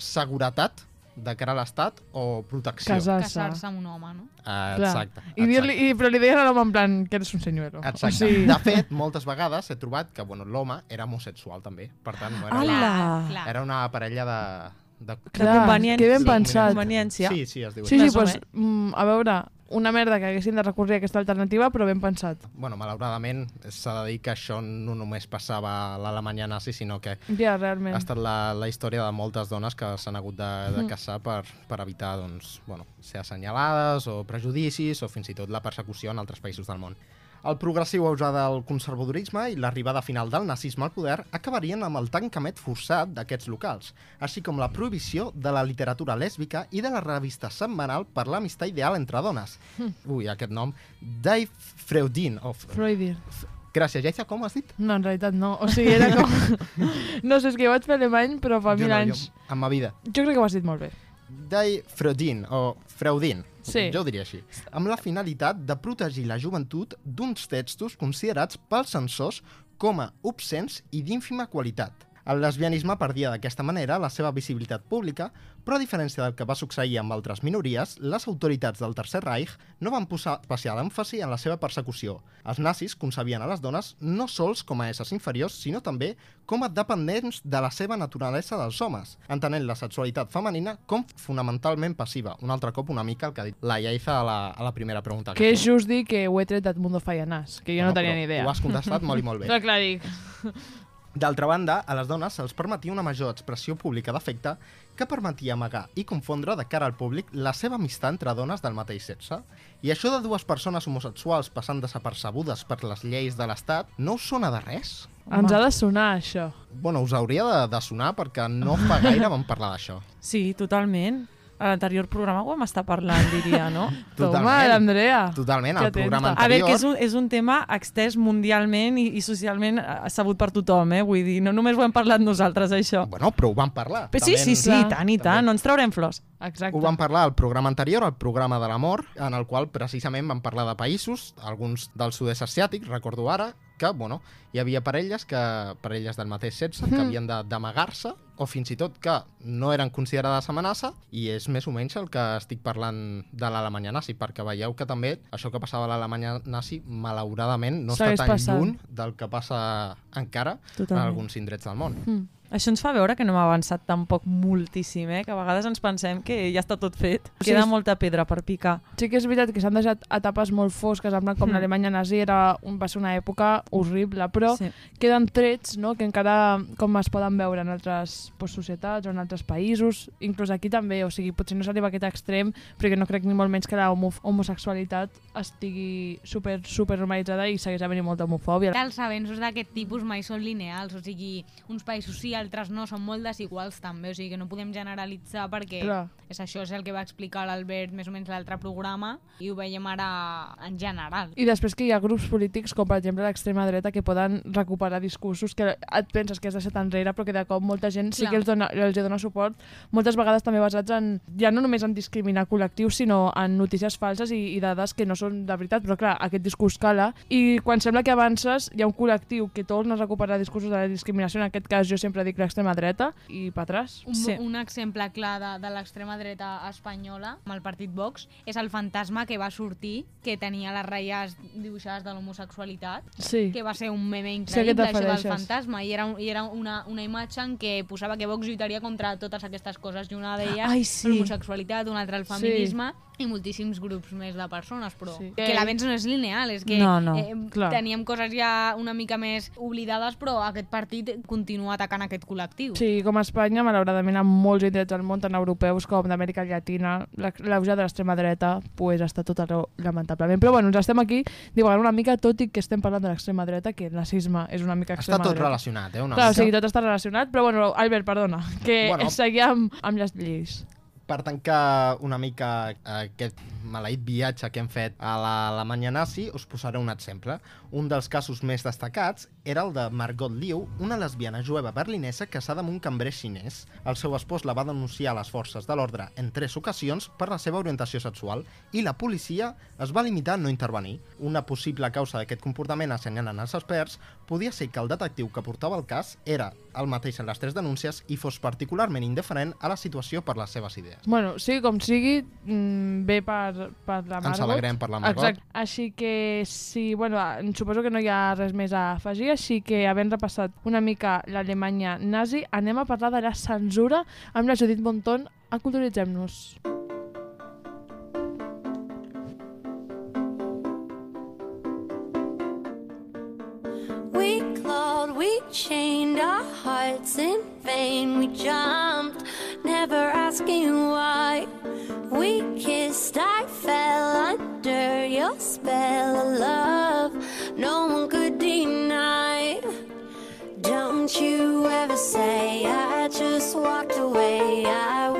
seguretat de cara a l'Estat o protecció?
Casar-se.
Casar-se amb un home, no?
Uh,
Clar.
exacte.
I dir-li, i, però li deien a l'home en plan que eres un senyuelo.
Exacte.
O sigui...
De fet, moltes vegades he trobat que bueno, l'home era homosexual també. Per tant, no era!
Clar.
era una parella de, de...
Clar, que ben pensat.
Sí, sí, es diu
Sí, sí, doncs, mm, a veure, una merda que haguessin de recórrer a aquesta alternativa, però ben pensat.
Bueno, malauradament s'ha de dir que això no només passava a l'Alemanya nazi, sinó que
Ja, realment.
ha estat la, la història de moltes dones que s'han hagut de, de
Mm.
caçar per, per evitar doncs, bueno, ser assenyalades o prejudicis o fins i tot la persecució en altres països del món. El progressiu auge del conservadorisme i l'arribada final del nazisme al poder acabarien amb el tancament forçat d'aquests locals, així com la prohibició de la literatura lèsbica i de la revista setmanal per l'amistat ideal entre dones. Ui, aquest nom. Dave Freudin. O
Freudin.
Gràcies, Jaiza, com has dit?
No, en realitat no. O sigui, era com... no sé, és que jo vaig fer alemany, però fa
Jo
mil
no,
anys.
Jo, en ma vida.
Jo crec que ho has dit molt bé.
Dai Freudin, o Freudin,
Sí.
jo ho diria així, amb la finalitat de protegir la joventut d'uns textos considerats pels censors com a obscens i d'ínfima qualitat. El lesbianisme perdia d'aquesta manera la seva visibilitat pública, però a diferència del que va succeir amb altres minories, les autoritats del Tercer Reich no van posar especial èmfasi en la seva persecució. Els nazis concebien a les dones no sols com a éssers inferiors, sinó també com a dependents de la seva naturalesa dels homes, entenent la sexualitat femenina com fonamentalment passiva. Un altre cop una mica el que ha dit la Iaiza a la, a la primera pregunta.
Que és just dir que ho he tret d'Edmundo Fallanàs, que jo
Bueno,
no tenia ni idea.
ho has contestat molt i molt bé.
Però clar, dic...
D'altra banda, a les dones se'ls permetia una major expressió pública d'afecte que permetia amagar i confondre de cara al públic la seva amistat entre dones del mateix sexe. I això de dues persones homosexuals passant desapercebudes per les lleis de l'Estat no us sona de res?
Ens ha de sonar, això.
Bueno, us hauria de, de sonar perquè no fa gaire vam parlar d'això.
Sí, totalment. A l'anterior programa ho vam estar parlant, diria, no?
Toma, l'Andrea.
Totalment,
Que
el programa
A veure,
anterior...
que és un, és un tema extès mundialment i, i socialment eh, sabut per tothom, eh? Vull dir, no només ho hem parlat nosaltres, això.
Bueno, però ho vam parlar.
Però sí, sí, sí, tant, i tant, no ens traurem flors.
Exacte.
Ho vam parlar al programa anterior, el programa de l'amor, en el qual precisament vam parlar de països, alguns del sud-est asiàtic, recordo ara, que, bueno, hi havia parelles que parelles del mateix sexe que
Mhm.
havien d'amagar-se o fins i tot que no eren considerades amenaça i és més o menys el que estic parlant de l'Alemanya nazi, perquè veieu que també això que passava a l'Alemanya nazi malauradament no
Segueix
està tan
passant.
lluny del que passa encara
Totalment.
en alguns indrets del món.
Mm. Això ens fa veure que no hem avançat tampoc moltíssim, eh? que a vegades ens pensem que ja està tot fet.
Sí,
Queda
és-
molta pedra per picar.
Sí que és veritat que s'han deixat etapes molt fosques, en plan com
Mm.
l'Alemanya nazi era un, va ser una època horrible, però
Sí.
queden trets no, que encara com es poden veure en altres pues, societats o en altres països, inclús aquí també, o sigui, potser no s'arriba a aquest extrem, perquè no crec ni molt menys que la homo homosexualitat estigui super, super normalitzada i segueix havent molta homofòbia.
Els avenços d'aquest tipus mai són lineals, o sigui, uns països sí, altres no, són molt desiguals també, o sigui que no podem generalitzar perquè
Clar.
és això, és el que va explicar l'Albert més o menys l'altre programa i ho veiem ara en general.
I després que hi ha grups polítics, com per exemple l'extrema dreta, que poden recuperar discursos que et penses que has deixat enrere, però que de cop molta gent sí
Clar.
que els dona, els dona suport, moltes vegades també basats en, ja no només en discriminar col·lectius, sinó en notícies falses i, i dades que no són de veritat, però clar, aquest discurs cala, i quan sembla que avances, hi ha un col·lectiu que torna a recuperar discursos de la discriminació, en aquest cas jo sempre dic l'extrema dreta, i pa atrás.
Un, sí. un exemple clar de, de l'extrema dreta espanyola, amb el partit Vox, és el fantasma que va sortir, que tenia les ratlles dibuixades de l'homosexualitat,
Sí.
que va ser un meme
Sí,
increïble, això del fantasma, i era, un, i era una, una imatge en què posava que Vox lluitaria contra totes aquestes coses, i una d'elles
sí.
l'homosexualitat, una altra el
Sí.
I moltíssims grups més de persones, però
Sí.
que l'avenç no és lineal, és que
No, no,
eh,
clar.
teníem coses ja una mica més oblidades, però aquest partit continua atacant aquest col·lectiu.
Sí, com a Espanya, malauradament, en molts indrets del món, tant europeus com d'Amèrica Llatina, la- l'auge de l'extrema dreta pues, està tot arreu, lamentablement. Però bueno, ens estem aquí divagant una mica, tot i que estem parlant de l'extrema dreta, que el nazisme és una mica
Està
extrema
tot
dreta.
relacionat, eh? Una
Clar, o
mica.
sigui, tot està relacionat, però bueno, Albert, perdona, que
Bueno.
bueno. seguíem amb les lleis.
Per tancar una mica aquest maleït viatge que hem fet a l'Alemanya nazi, us posaré un exemple. Un dels casos més destacats era el de Margot Liu, una lesbiana jueva berlinesa casada amb un cambrer xinès. El seu espòs la va denunciar a les forces de l'ordre en tres ocasions per la seva orientació sexual i la policia es va limitar a no intervenir. Una possible causa d'aquest comportament, assenyalen els experts, podia ser que el detectiu que portava el cas era el mateix en les tres denúncies i fos particularment indiferent a la situació per les seves idees.
Bueno, sigui com sigui, mm, bé per, per la Margot.
Ens alegrem per la Margot.
Exacte. Així que, sí, bueno, suposo que no hi ha res més a afegir, així que havent repassat una mica l'Alemanya nazi, anem a parlar de la censura amb la Judit Bonton a Culturitzem-nos.
We clawed, we chained our hearts in vain. We jumped, never asking why. We kissed, I fell under your spell of love. No one Don't you ever say I just walked away. I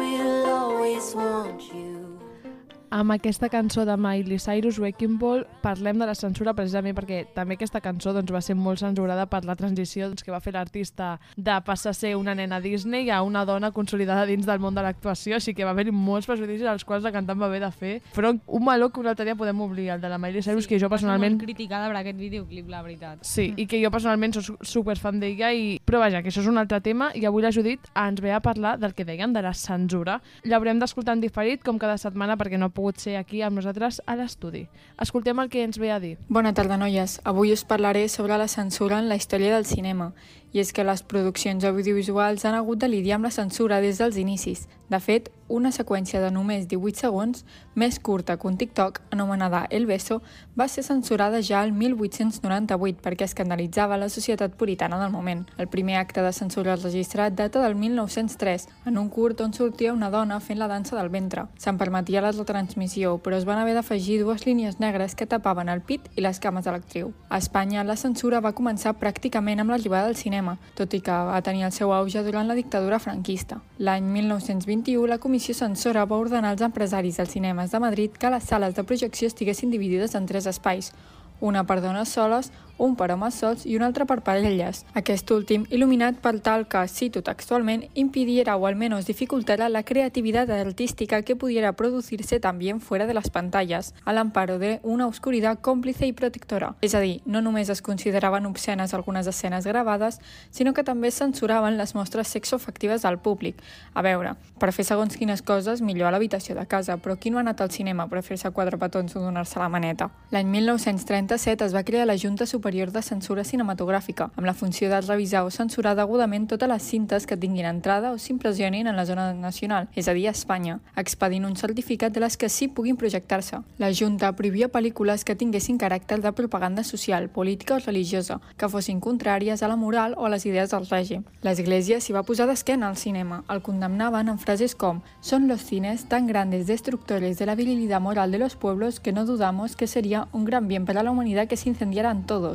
Amb aquesta cançó de Miley Cyrus, Wrecking Ball, parlem de la censura precisament perquè també aquesta cançó doncs, va ser molt censurada per la transició doncs, que va fer l'artista de passar a ser una nena Disney a una dona consolidada dins del món de l'actuació, així que va haver-hi molts prejudicis als quals la cantant va haver de fer. Però un meló que un altre dia podem oblidar, el de la Miley Cyrus, sí, que jo personalment...
Molt criticada per aquest videoclip, la veritat.
Sí, i que jo personalment soc superfan d'ella, i... però vaja, que això és un altre tema, i avui la Judit ens ve a parlar del que deien de la censura. L'haurem d'escoltar en diferit, com cada setmana, perquè no ha pogut ser aquí amb nosaltres a l'estudi. Escoltem el que ens ve a dir.
Bona tarda, noies. Avui us parlaré sobre la censura en la història del cinema. I és que les produccions audiovisuals han hagut de lidiar amb la censura des dels inicis. De fet, una seqüència de només 18 segons, més curta que un TikTok, anomenada El Beso, va ser censurada ja el 1898 perquè escandalitzava la societat puritana del moment. El primer acte de censura registrat data del 1903, en un curt on sortia una dona fent la dansa del ventre. Se'n permetia la retransmissió, però es van haver d'afegir dues línies negres que tapaven el pit i les cames de l'actriu. A Espanya, la censura va començar pràcticament amb l'arribada del cinema, tot i que va tenir el seu auge durant la dictadura franquista. L'any 1921, la Comissió Censora va ordenar als empresaris dels cinemes de Madrid que les sales de projecció estiguessin dividides en tres espais, una per dones soles, un per homes sols i un altre per parelles. Aquest últim, il·luminat per tal que, cito textualment, impidiera o al menos dificultara la creatividad artística que pudiera producirse también fuera de las pantallas, al amparo de una oscuridad cómplice i protectora. És a dir, no només es consideraven obscenes algunes escenes gravades, sinó que també censuraven les mostres sexoafectives al públic. A veure, per fer segons quines coses, millor a l'habitació de casa, però qui no ha anat al cinema per fer-se quatre petons o donar-se la maneta? L'any 1937 es va crear la Junta Superior de Censura Cinematogràfica, amb la funció de revisar o censurar degudament totes les cintes que tinguin entrada o s'impressionin en la zona nacional, és a dir, a Espanya, expedint un certificat de les que sí puguin projectar-se. La Junta prohibia pel·lícules que tinguessin caràcter de propaganda social, política o religiosa, que fossin contràries a la moral o a les idees del règim. L'Església s'hi va posar d'esquena al cinema. El condemnaven amb frases com «Son los cines tan grandes destructores de la virilidad moral de los pueblos que no dudamos que sería un gran bien para la humanidad que se incendiaran todos».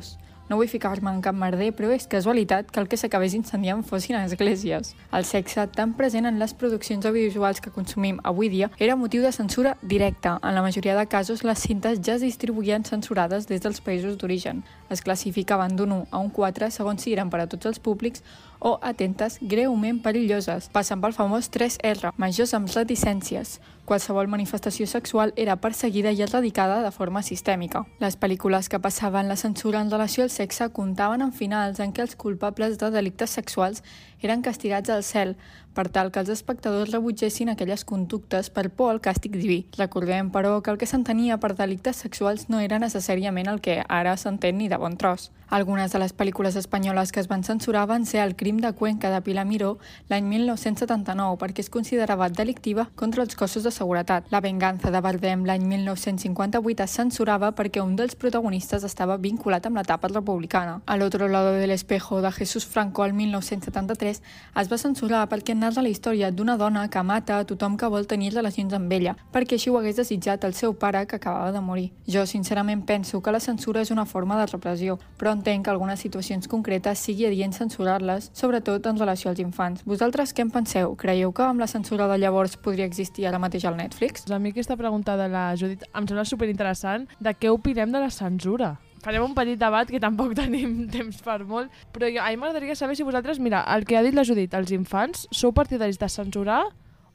No vull ficar-me en cap merder, però és casualitat que el que s'acabés incendiant fossin esglésies. El sexe, tan present en les produccions audiovisuals que consumim avui dia, era motiu de censura directa. En la majoria de casos, les cintes ja es distribuïen censurades des dels països d'origen. Es classificaven d'un 1 a un 4 segons si eren per a tots els públics o atentes greument perilloses, passant pel famós 3R, majors amb reticències. Qualsevol manifestació sexual era perseguida i erradicada de forma sistèmica. Les pel·lícules que passaven la censura en relació al sexe comptaven en finals en què els culpables de delictes sexuals eren castigats al cel, per tal que els espectadors rebutgessin aquelles conductes per por al càstig diví. Recordem, però, que el que s'entenia per delictes sexuals no era necessàriament el que ara s'entén ni de bon tros. Algunes de les pel·lícules espanyoles que es van censurar van ser El crim de Cuenca de Pilar Miró l'any 1979 perquè es considerava delictiva contra els cossos de seguretat. La venganza de Bardem l'any 1958 es censurava perquè un dels protagonistes estava vinculat amb l'etapa republicana. A l'Otro lado del espejo de Jesús Franco el 1973 es va censurar perquè narra la història d'una dona que mata a tothom que vol tenir relacions amb ella, perquè així ho hagués desitjat el seu pare que acabava de morir. Jo sincerament penso que la censura és una forma de repressió, però entenc que algunes situacions concretes sigui adient censurar-les, sobretot en relació als infants. Vosaltres què en penseu? Creieu que amb la censura de llavors podria existir ara mateix al Netflix?
A mi aquesta pregunta de la Judit em sembla superinteressant de què opinem de la censura. Farem un petit debat que tampoc tenim temps per molt, però jo, a mi m'agradaria saber si vosaltres, mira, el que ha dit la Judit, els infants, sou partidaris de censurar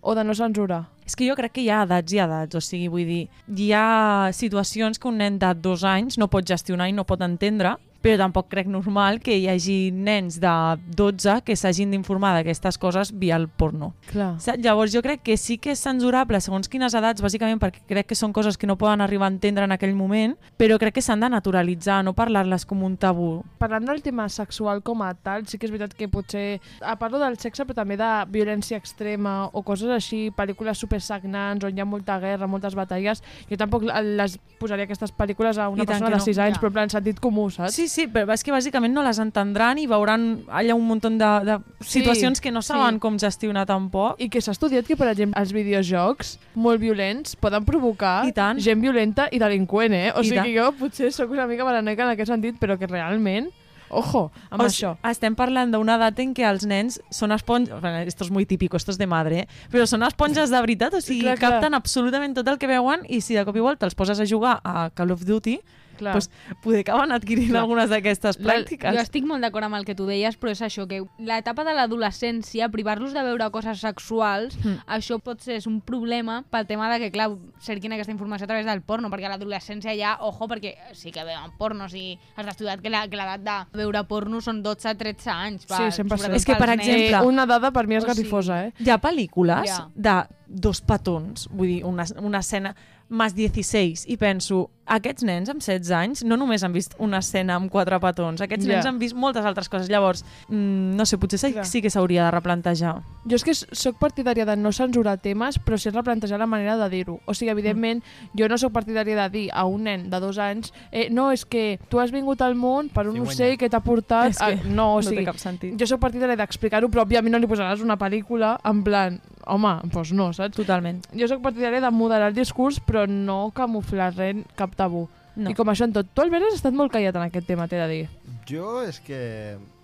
o de no censurar?
És que jo crec que hi ha edats i edats, o sigui, vull dir, hi ha situacions que un nen de dos anys no pot gestionar i no pot entendre però tampoc crec normal que hi hagi nens de 12 que s'hagin d'informar d'aquestes coses via el porno.
Clar.
Llavors jo crec que sí que és censurable segons quines edats, bàsicament perquè crec que són coses que no poden arribar a entendre en aquell moment, però crec que s'han de naturalitzar, no parlar-les com un tabú.
Parlant del tema sexual com a tal, sí que és veritat que potser... A parlo del sexe, però també de violència extrema o coses així, pel·lícules super sagnants on hi ha molta guerra, moltes batalles. Jo tampoc les posaria aquestes pel·lícules a una
I
persona
que
de
no.
6 anys,
Ja.
però en plan sentit comú, saps?
Sí, sí, però és que bàsicament no les entendran i veuran allà un munt de, de
Sí,
situacions que no saben
sí.
com gestionar tampoc.
I que s'ha estudiat que, per exemple, els videojocs molt violents poden provocar
I tant.
gent violenta i delinqüent, eh? O
I
sigui
tant.
que jo potser sóc una mica paranoica en aquest sentit, però que realment, ojo, amb
O
això.
estem parlant d'una edat en què els nens són esponges... Bueno, esto es muy típico, esto es de madre, eh? però són esponges de veritat, o sigui,
Clar, clar.
capten absolutament tot el que veuen i si de cop i volta els poses a jugar a Call of Duty,
Clar.
doncs poder acaben adquirint
Clar.
algunes d'aquestes pràctiques.
Jo estic molt d'acord amb el que tu deies, però és això, que l'etapa de l'adolescència, privar-los de veure coses sexuals,
Mm.
això pot ser és un problema pel tema de que, clar, cerquin aquesta informació a través del porno, perquè a l'adolescència ja, ojo, perquè sí que veuen porno, o sigui, has estudiat que la- que l'edat de veure porno són 12-13 anys.
Sí, 100%.
sobretot
És que, per
pels nens.
exemple,
Una dada per mi és gatifosa, eh?
Hi ha pel·lícules
Ja.
de dos petons, vull dir, una, una escena més 16, i penso, aquests nens amb 16 anys no només han vist una escena amb quatre petons, aquests
Ja.
nens han vist moltes altres coses. Llavors, mm, no sé, potser sí,
Clar.
sí que s'hauria de replantejar.
Jo és que sóc partidària de no censurar temes, però sí replantejar la manera de dir-ho. O sigui, evidentment, jo no sóc partidària de dir a un nen de dos anys eh, no, és que tu has vingut al món per un
Cigüenya.
ocell que t'ha portat...
És que
a... No, o
no té
sigui,
cap sentit.
jo sóc partidària d'explicar-ho, però òbviament no li posaràs una pel·lícula en plan, home, doncs no, saps?
Totalment.
Jo sóc partidària de moderar el discurs, però no camuflar res, cap tabú.
No.
I com això en tot. Tu, Albert, has estat molt callat en aquest tema, t'he de dir.
Jo és que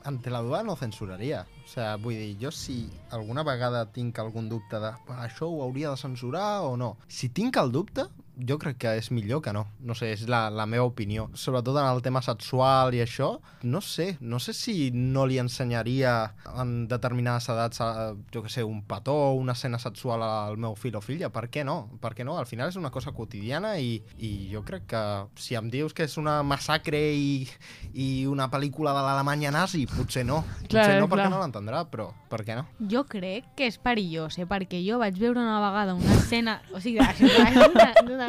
ante la duda no censuraria. O sea, vull dir, jo si alguna vegada tinc algun dubte de "Va, això ho hauria de censurar o no, si tinc el dubte, jo crec que és millor que no. No sé, és la, la meva opinió. Sobretot en el tema sexual i això, no sé. No sé si no li ensenyaria en determinades edats, a, jo que sé, un petó, una escena sexual al meu fill o filla. Per què no? Per què no? Al final és una cosa quotidiana i, i jo crec que si em dius que és una massacre i, i una pel·lícula de l'Alemanya nazi, potser no.
Clar,
potser no
clar.
perquè no l'entendrà, però per què no?
Jo crec que és perillós, eh? perquè jo vaig veure una vegada una escena, o sigui, això d'una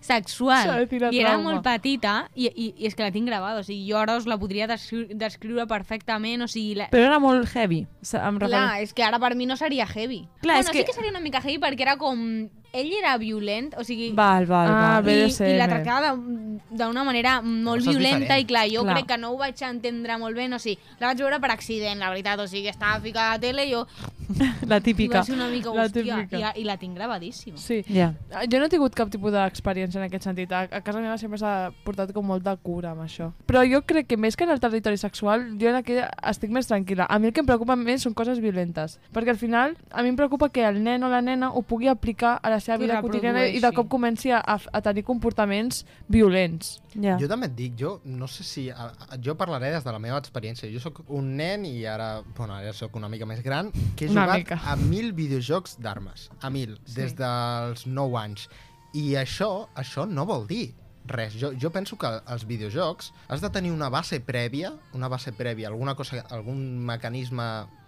sexual, i era molt petita, i, i, i és que la tinc gravada, o sigui, jo ara us la podria descri descriure perfectament, o sigui... La...
Però era molt heavy. Em
Clar, és que ara per mi no seria heavy.
Clar,
bueno,
és
sí
que-
que seria una mica heavy perquè era com... Ell era violent, o sigui...
Val, val,
Ah,
val.
I,
BDSM.
i la tractava de- d'una manera molt
és
violenta
diferent.
i clar, jo
Clar.
crec que no ho vaig entendre molt bé, no sé, la vaig veure per accident, la veritat, o sigui, estava ficada a la tele i jo
La
i
típica.
ser una mica,
La
hòstia,
típica.
i, i la tinc gravadíssima.
Sí.
Ja.
Ah, Jo no he tingut cap tipus d'experiència en aquest sentit. A, a casa meva sempre s'ha portat com molta cura amb això. Però jo crec que més que en el territori sexual, jo en aquí estic més tranquil·la. A mi el que em preocupa més són coses violentes. Perquè al final, a mi em preocupa que el nen o la nena ho pugui aplicar a la seva
I
vida quotidiana i de cop comenci a, a tenir comportaments violents.
Ja.
Jo també et dic, jo no sé si... A, a, jo parlaré des de la meva experiència. Jo sóc un nen i ara, bueno, ara sóc una mica més gran, que he
Una
jugat
mica.
a mil videojocs d'armes. A mil,
Sí.
des dels 9 anys. I això, això no vol dir res. Jo, jo penso que als videojocs has de tenir una base prèvia, una base prèvia, alguna cosa, algun mecanisme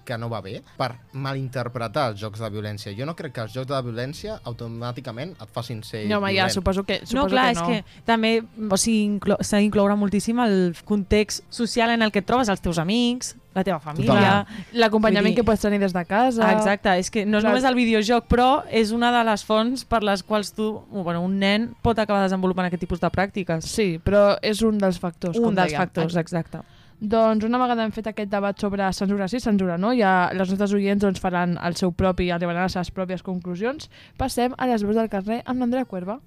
que no va bé, per malinterpretar els jocs de violència. Jo no crec que els jocs de violència automàticament et facin ser
no, home, ja, suposo que, suposo
No, clar,
que no.
és que també o sigui, inclo s'ha d'incloure moltíssim el context social en el que et trobes, els teus amics, la teva família...
L'acompanyament
dir-
que pots tenir des de casa...
Ah, exacte, és que no és
Clar.
només el videojoc, però és una de les fonts per les quals tu, bueno, un nen pot acabar desenvolupant aquest tipus de pràctiques.
Sí, però és un dels factors.
Un
com
dels
dèiem.
factors, exacte.
Doncs una vegada hem fet aquest debat sobre censura sí, censura no, ja les nostres oients doncs, faran el seu propi, arribaran a les seves pròpies conclusions. Passem a les veus del carrer amb l'Andrea Cuerva.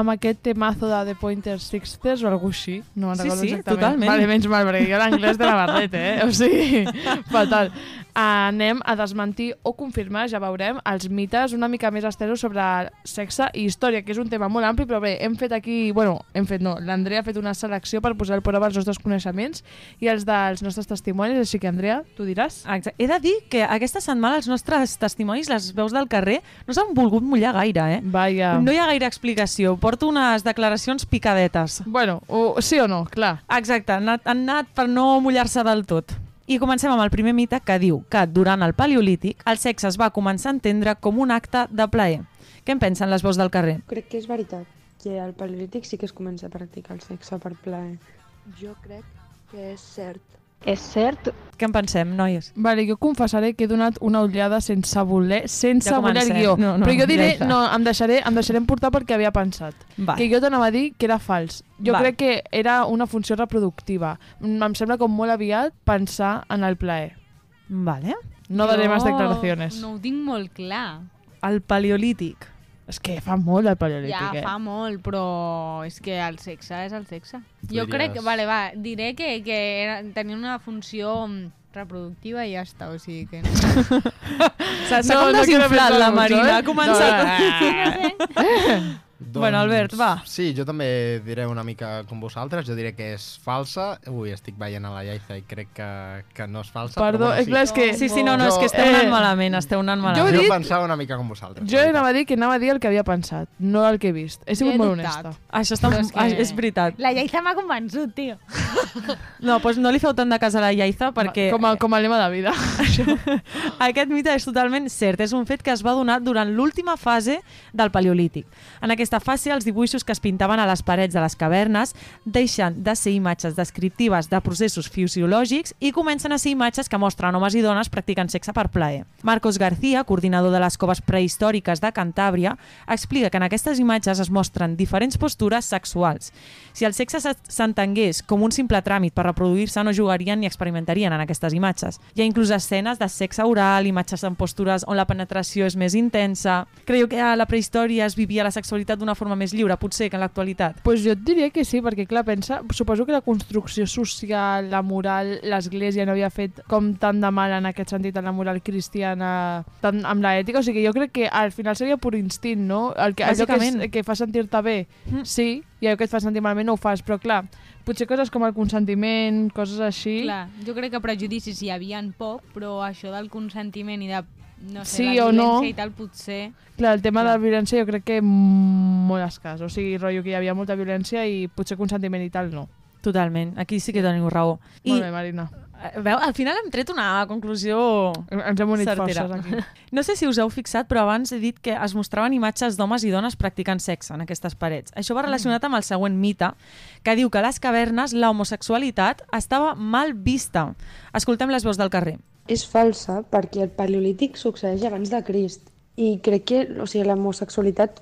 Amb aquest temazo de The Pointer Sixers o alguna així, no me'n
Sí,
recordo
sí,
exactament.
totalment.
Vale, menys mal, perquè jo l'anglès de la barret, eh? O sigui, fatal. Anem a desmentir o confirmar, ja veurem, els mites una mica més estesos sobre sexe i història, que és un tema molt ampli, però bé, hem fet aquí, bueno, hem fet no, l'Andrea ha fet una selecció per posar al prova els nostres coneixements i els dels nostres testimonis, així que Andrea, tu diràs?
Exacte. He de dir que aquesta setmana els nostres testimonis, les veus del carrer, no s'han volgut mullar gaire, eh?
Vaja.
No hi ha gaire explicació. Porto unes declaracions picadetes.
Bueno, o, sí o no, clar.
Exacte, han anat, han anat per no mullar-se del tot. I comencem amb el primer mite que diu que durant el paleolític el sexe es va començar a entendre com un acte de plaer. Què en pensen les veus del carrer?
Crec que és veritat que al paleolític sí que es comença a practicar el sexe per plaer.
Jo crec que és cert.
És cert? Què en pensem, noies?
Vale, jo confessaré que he donat una ullada sense voler, sense
Ja
voler el guió.
No, no,
Però jo diré,
ja està.
no, em deixaré, em deixaré emportar perquè havia pensat.
Va.
Que jo t'anava a dir que era fals. Jo
Va.
crec que era una funció reproductiva. Mm, Em sembla com molt aviat pensar en el plaer.
Vale.
No daré más declaraciones.
No ho tinc molt clar.
El paleolític.
És que fa molt el paleolític,
Ja,
eh?
fa molt, però és que el sexe és el sexe. Jo
diries-
crec que, vale, va, diré que, que era, tenia una funció reproductiva i ja està, o sigui que...
S'ha s'ha com desinflat la Marina, ha començat...
No,
Bueno, Albert, va.
Sí, jo també diré una mica com vosaltres. Jo diré que és falsa. Ui, estic veient a la Llaiza i crec que, que no és falsa.
Perdó,
però
eh, clar, és que-
Sí, sí, no, no, és que esteu
Eh,
anant malament, esteu anant
Jo
malament.
he
Jo
dit-
pensava una mica com vosaltres.
Jo anava a dir que anava a dir el que havia pensat, no el que he vist. He sigut
Jo he
molt
dubtat.
honesta.
Això està...
És que-
És veritat.
La Lleida m'ha convençut, tio.
No, doncs no li feu tant de cas a la Llaiza perquè...
Com a, com a lema de vida.
Aquest mite és totalment cert. És un fet que es va donar durant l'última fase del Paleolític. En aquesta fase, els dibuixos que es pintaven a les parets de les cavernes deixen de ser imatges descriptives de processos fisiològics i comencen a ser imatges que mostren homes i dones practicant sexe per plaer. Marcos García, coordinador de les coves prehistòriques de Cantàbria, explica que en aquestes imatges es mostren diferents postures sexuals. Si el sexe se- s'entengués com un simple tràmit per reproduir-se, no jugarien ni experimentarien en aquestes imatges. Hi ha inclús escenes de sexe oral, imatges en postures on la penetració és més intensa. Creieu que a la prehistòria es vivia la sexualitat d'una forma més lliure, potser, que en l'actualitat?
pues jo et diria que sí, perquè clar, pensa, suposo que la construcció social, la moral, l'església no havia fet com tant de mal en aquest sentit en la moral cristiana, tant amb l'ètica, o sigui, jo crec que al final seria pur instint, no? El que, allò que, és, que fa sentir-te bé,
Mm.
sí, i allò que et fa sentir malament no ho fas, però clar, potser coses com el consentiment, coses així...
Clar, jo crec que prejudicis hi havia poc, però això del consentiment i de, no sé,
Sí
la
o no.
i tal, potser...
Clar, el tema de la violència jo crec que molt escàs, o sigui, rotllo que hi havia molta violència i potser consentiment i tal no.
Totalment, aquí sí que teniu raó.
Molt bé, Marina.
Eh, Veu, al final hem tret una conclusió
Ens hem unit
certera.
forces aquí.
No sé si us heu fixat, però abans he dit que es mostraven imatges d'homes i dones practicant sexe en aquestes parets. Això va relacionat amb el següent mite, que diu que a les cavernes la homosexualitat estava mal vista. Escoltem les veus del carrer.
És falsa perquè el paleolític succeeix abans de Crist i crec que o sigui, l'homosexualitat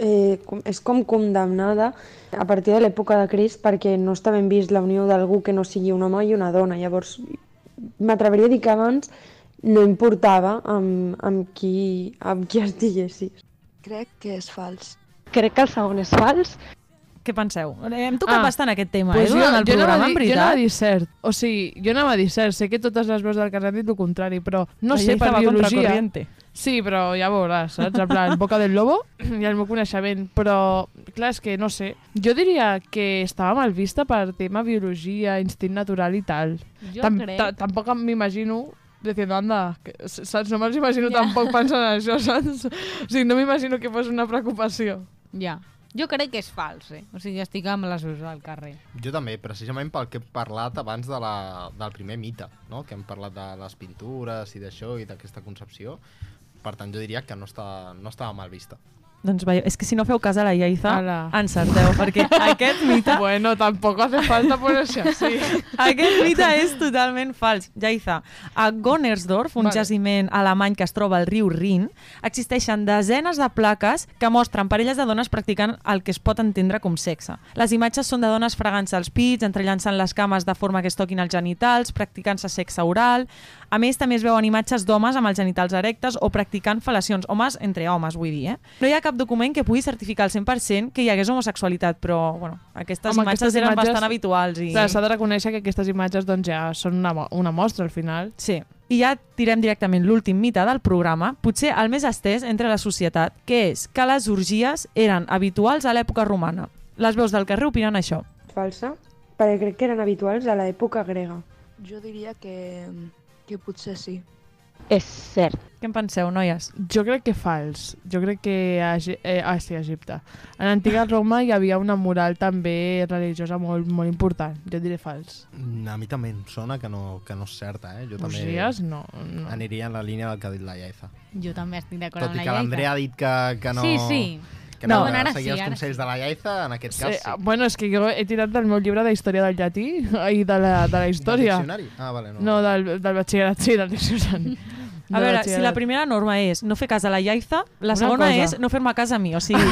eh, és com condemnada a partir de l'època de Crist perquè no està ben vist la unió d'algú que no sigui un home i una dona. Llavors, m'atreviria a dir que abans no importava amb, amb, qui, amb qui estiguessis.
Crec que és fals.
Crec que el segon és fals.
Què penseu? Hem tocat
Ah,
bastant aquest tema,
pues
eh, durant el
jo
programa,
a
en
dir, jo anava a
veritat.
dir cert. O sigui, jo anava a dir cert. Sé que totes les veus del carrer han dit el contrari, però no
La
sé, per biologia... Sí, però ja veuràs, saps? En plan, boca del lobo i el meu coneixement. Però, clar, és que no sé. Jo diria que estava mal vista per tema biologia, instint natural i tal.
Jo
Tam
crec.
ta- Tampoc m'imagino diciendo, anda, que, saps? No me'ls imagino
Ja.
tampoc pensant en això, saps? O sigui, no m'imagino que fos una preocupació.
Ja. Jo crec que és fals, eh? O sigui, estic amb les veus del carrer.
Jo també, precisament pel que he parlat abans de la, del primer mite, no? que hem parlat de les pintures i d'això i d'aquesta concepció. Per tant, jo diria que no, està, no estava mal vista.
Doncs veieu, és que si no feu cas a la
Ala.
encerteu, perquè aquest mite...
Bueno, tampoc hace falta ponerse así.
Aquest mite és totalment fals. Jaiza, a Gonnersdorf, un
Vale.
jaciment alemany que es troba al riu Rin, existeixen desenes de plaques que mostren parelles de dones practicant el que es pot entendre com sexe. Les imatges són de dones fregant-se els pits, entrellançant les cames de forma que es toquin els genitals, practicant-se sexe oral... A més, també es veuen imatges d'homes amb els genitals erectes o practicant fel·lacions. Homes entre homes, vull dir, eh? No hi ha cap document que pugui certificar al 100% que hi hagués homosexualitat, però, bueno, aquestes
Home,
imatges
aquestes
eren
imatges-
bastant habituals. I...
S'ha de reconèixer que aquestes imatges doncs, ja són una, una mostra al final.
Sí, I ja tirem directament l'últim mite del programa, potser el més estès entre la societat, que és que les orgies eren habituals a l'època romana. Les veus del carrer opinen això.
Falsa, perquè crec que eren habituals a l'època grega.
Jo diria que, que potser sí.
És cert. Què en penseu, noies?
Jo crec que fals. Jo crec que a, eh, ah, sí, a Egipte. A l'antiga Roma hi havia una moral també religiosa molt, molt important. Jo diré fals.
Mm, A mi també em sona que no, que no és certa, eh? Jo també
Orgies, no, no.
aniria en la línia del que ha dit la Iaiza.
Jo també estic d'acord
Tot
amb
i
la
que l'Andrea ha dit que, que no...
Sí, sí.
Que no,
No, ara
seguir
sí,
els
ara
consells de la Iaiza, en aquest
Sí,
cas sí.
ah, bueno, és que jo he tirat del meu llibre de història del llatí i de la, de la història.
diccionari? Ah, vale, no.
No, del, del batxillerat, sí, del diccionari.
A
Del
veure, si la primera norma és no fer cas a la Iaiza, la
Una
segona
cosa.
és no fer-me cas a mi. O sigui,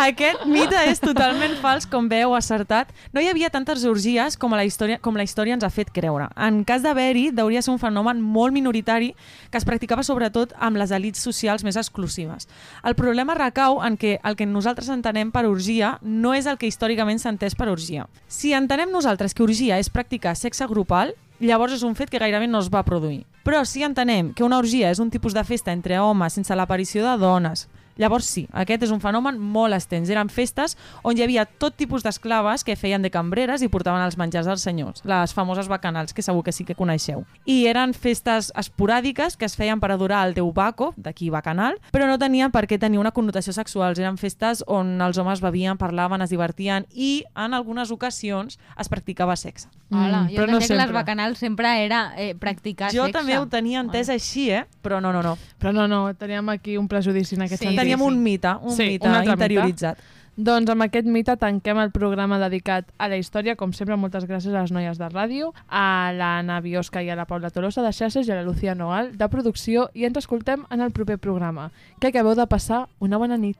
aquest mite és totalment fals, com veu acertat. No hi havia tantes orgies com, a la història, com la història ens ha fet creure. En cas d'haver-hi, hauria ser un fenomen molt minoritari que es practicava sobretot amb les elites socials més exclusives. El problema recau en que el que nosaltres entenem per orgia no és el que històricament s'ha entès per orgia. Si entenem nosaltres que orgia és practicar sexe grupal, llavors és un fet que gairebé no es va produir. Però si entenem que una orgia és un tipus de festa entre homes sense l'aparició de dones, llavors sí, aquest és un fenomen molt extens. Eren festes on hi havia tot tipus d'esclaves que feien de cambreres i portaven els menjars dels senyors, les famoses bacanals, que segur que sí que coneixeu. I eren festes esporàdiques que es feien per adorar el déu Baco, d'aquí bacanal, però no tenien per què tenir una connotació sexual. Eren festes on els homes bevien, parlaven, es divertien i en algunes ocasions es practicava sexe.
Hola,
Mm,
jo
però no
que les bacanals sempre era eh, practicar
Jo
sexe.
també ho tenia entès així, eh? Però no, no, no.
Però no, no, teníem aquí un prejudici en aquest
Sí,
sentit.
Teníem un mite, un mite
altre
interioritzat.
Doncs amb aquest mite tanquem el programa dedicat a la història. Com sempre, moltes gràcies a les noies de ràdio, a l'Anna Biosca i a la Paula Tolosa de xarxes i a la Lucía Nogal de producció i ens escoltem en el proper programa. Que acabeu de passar una bona nit.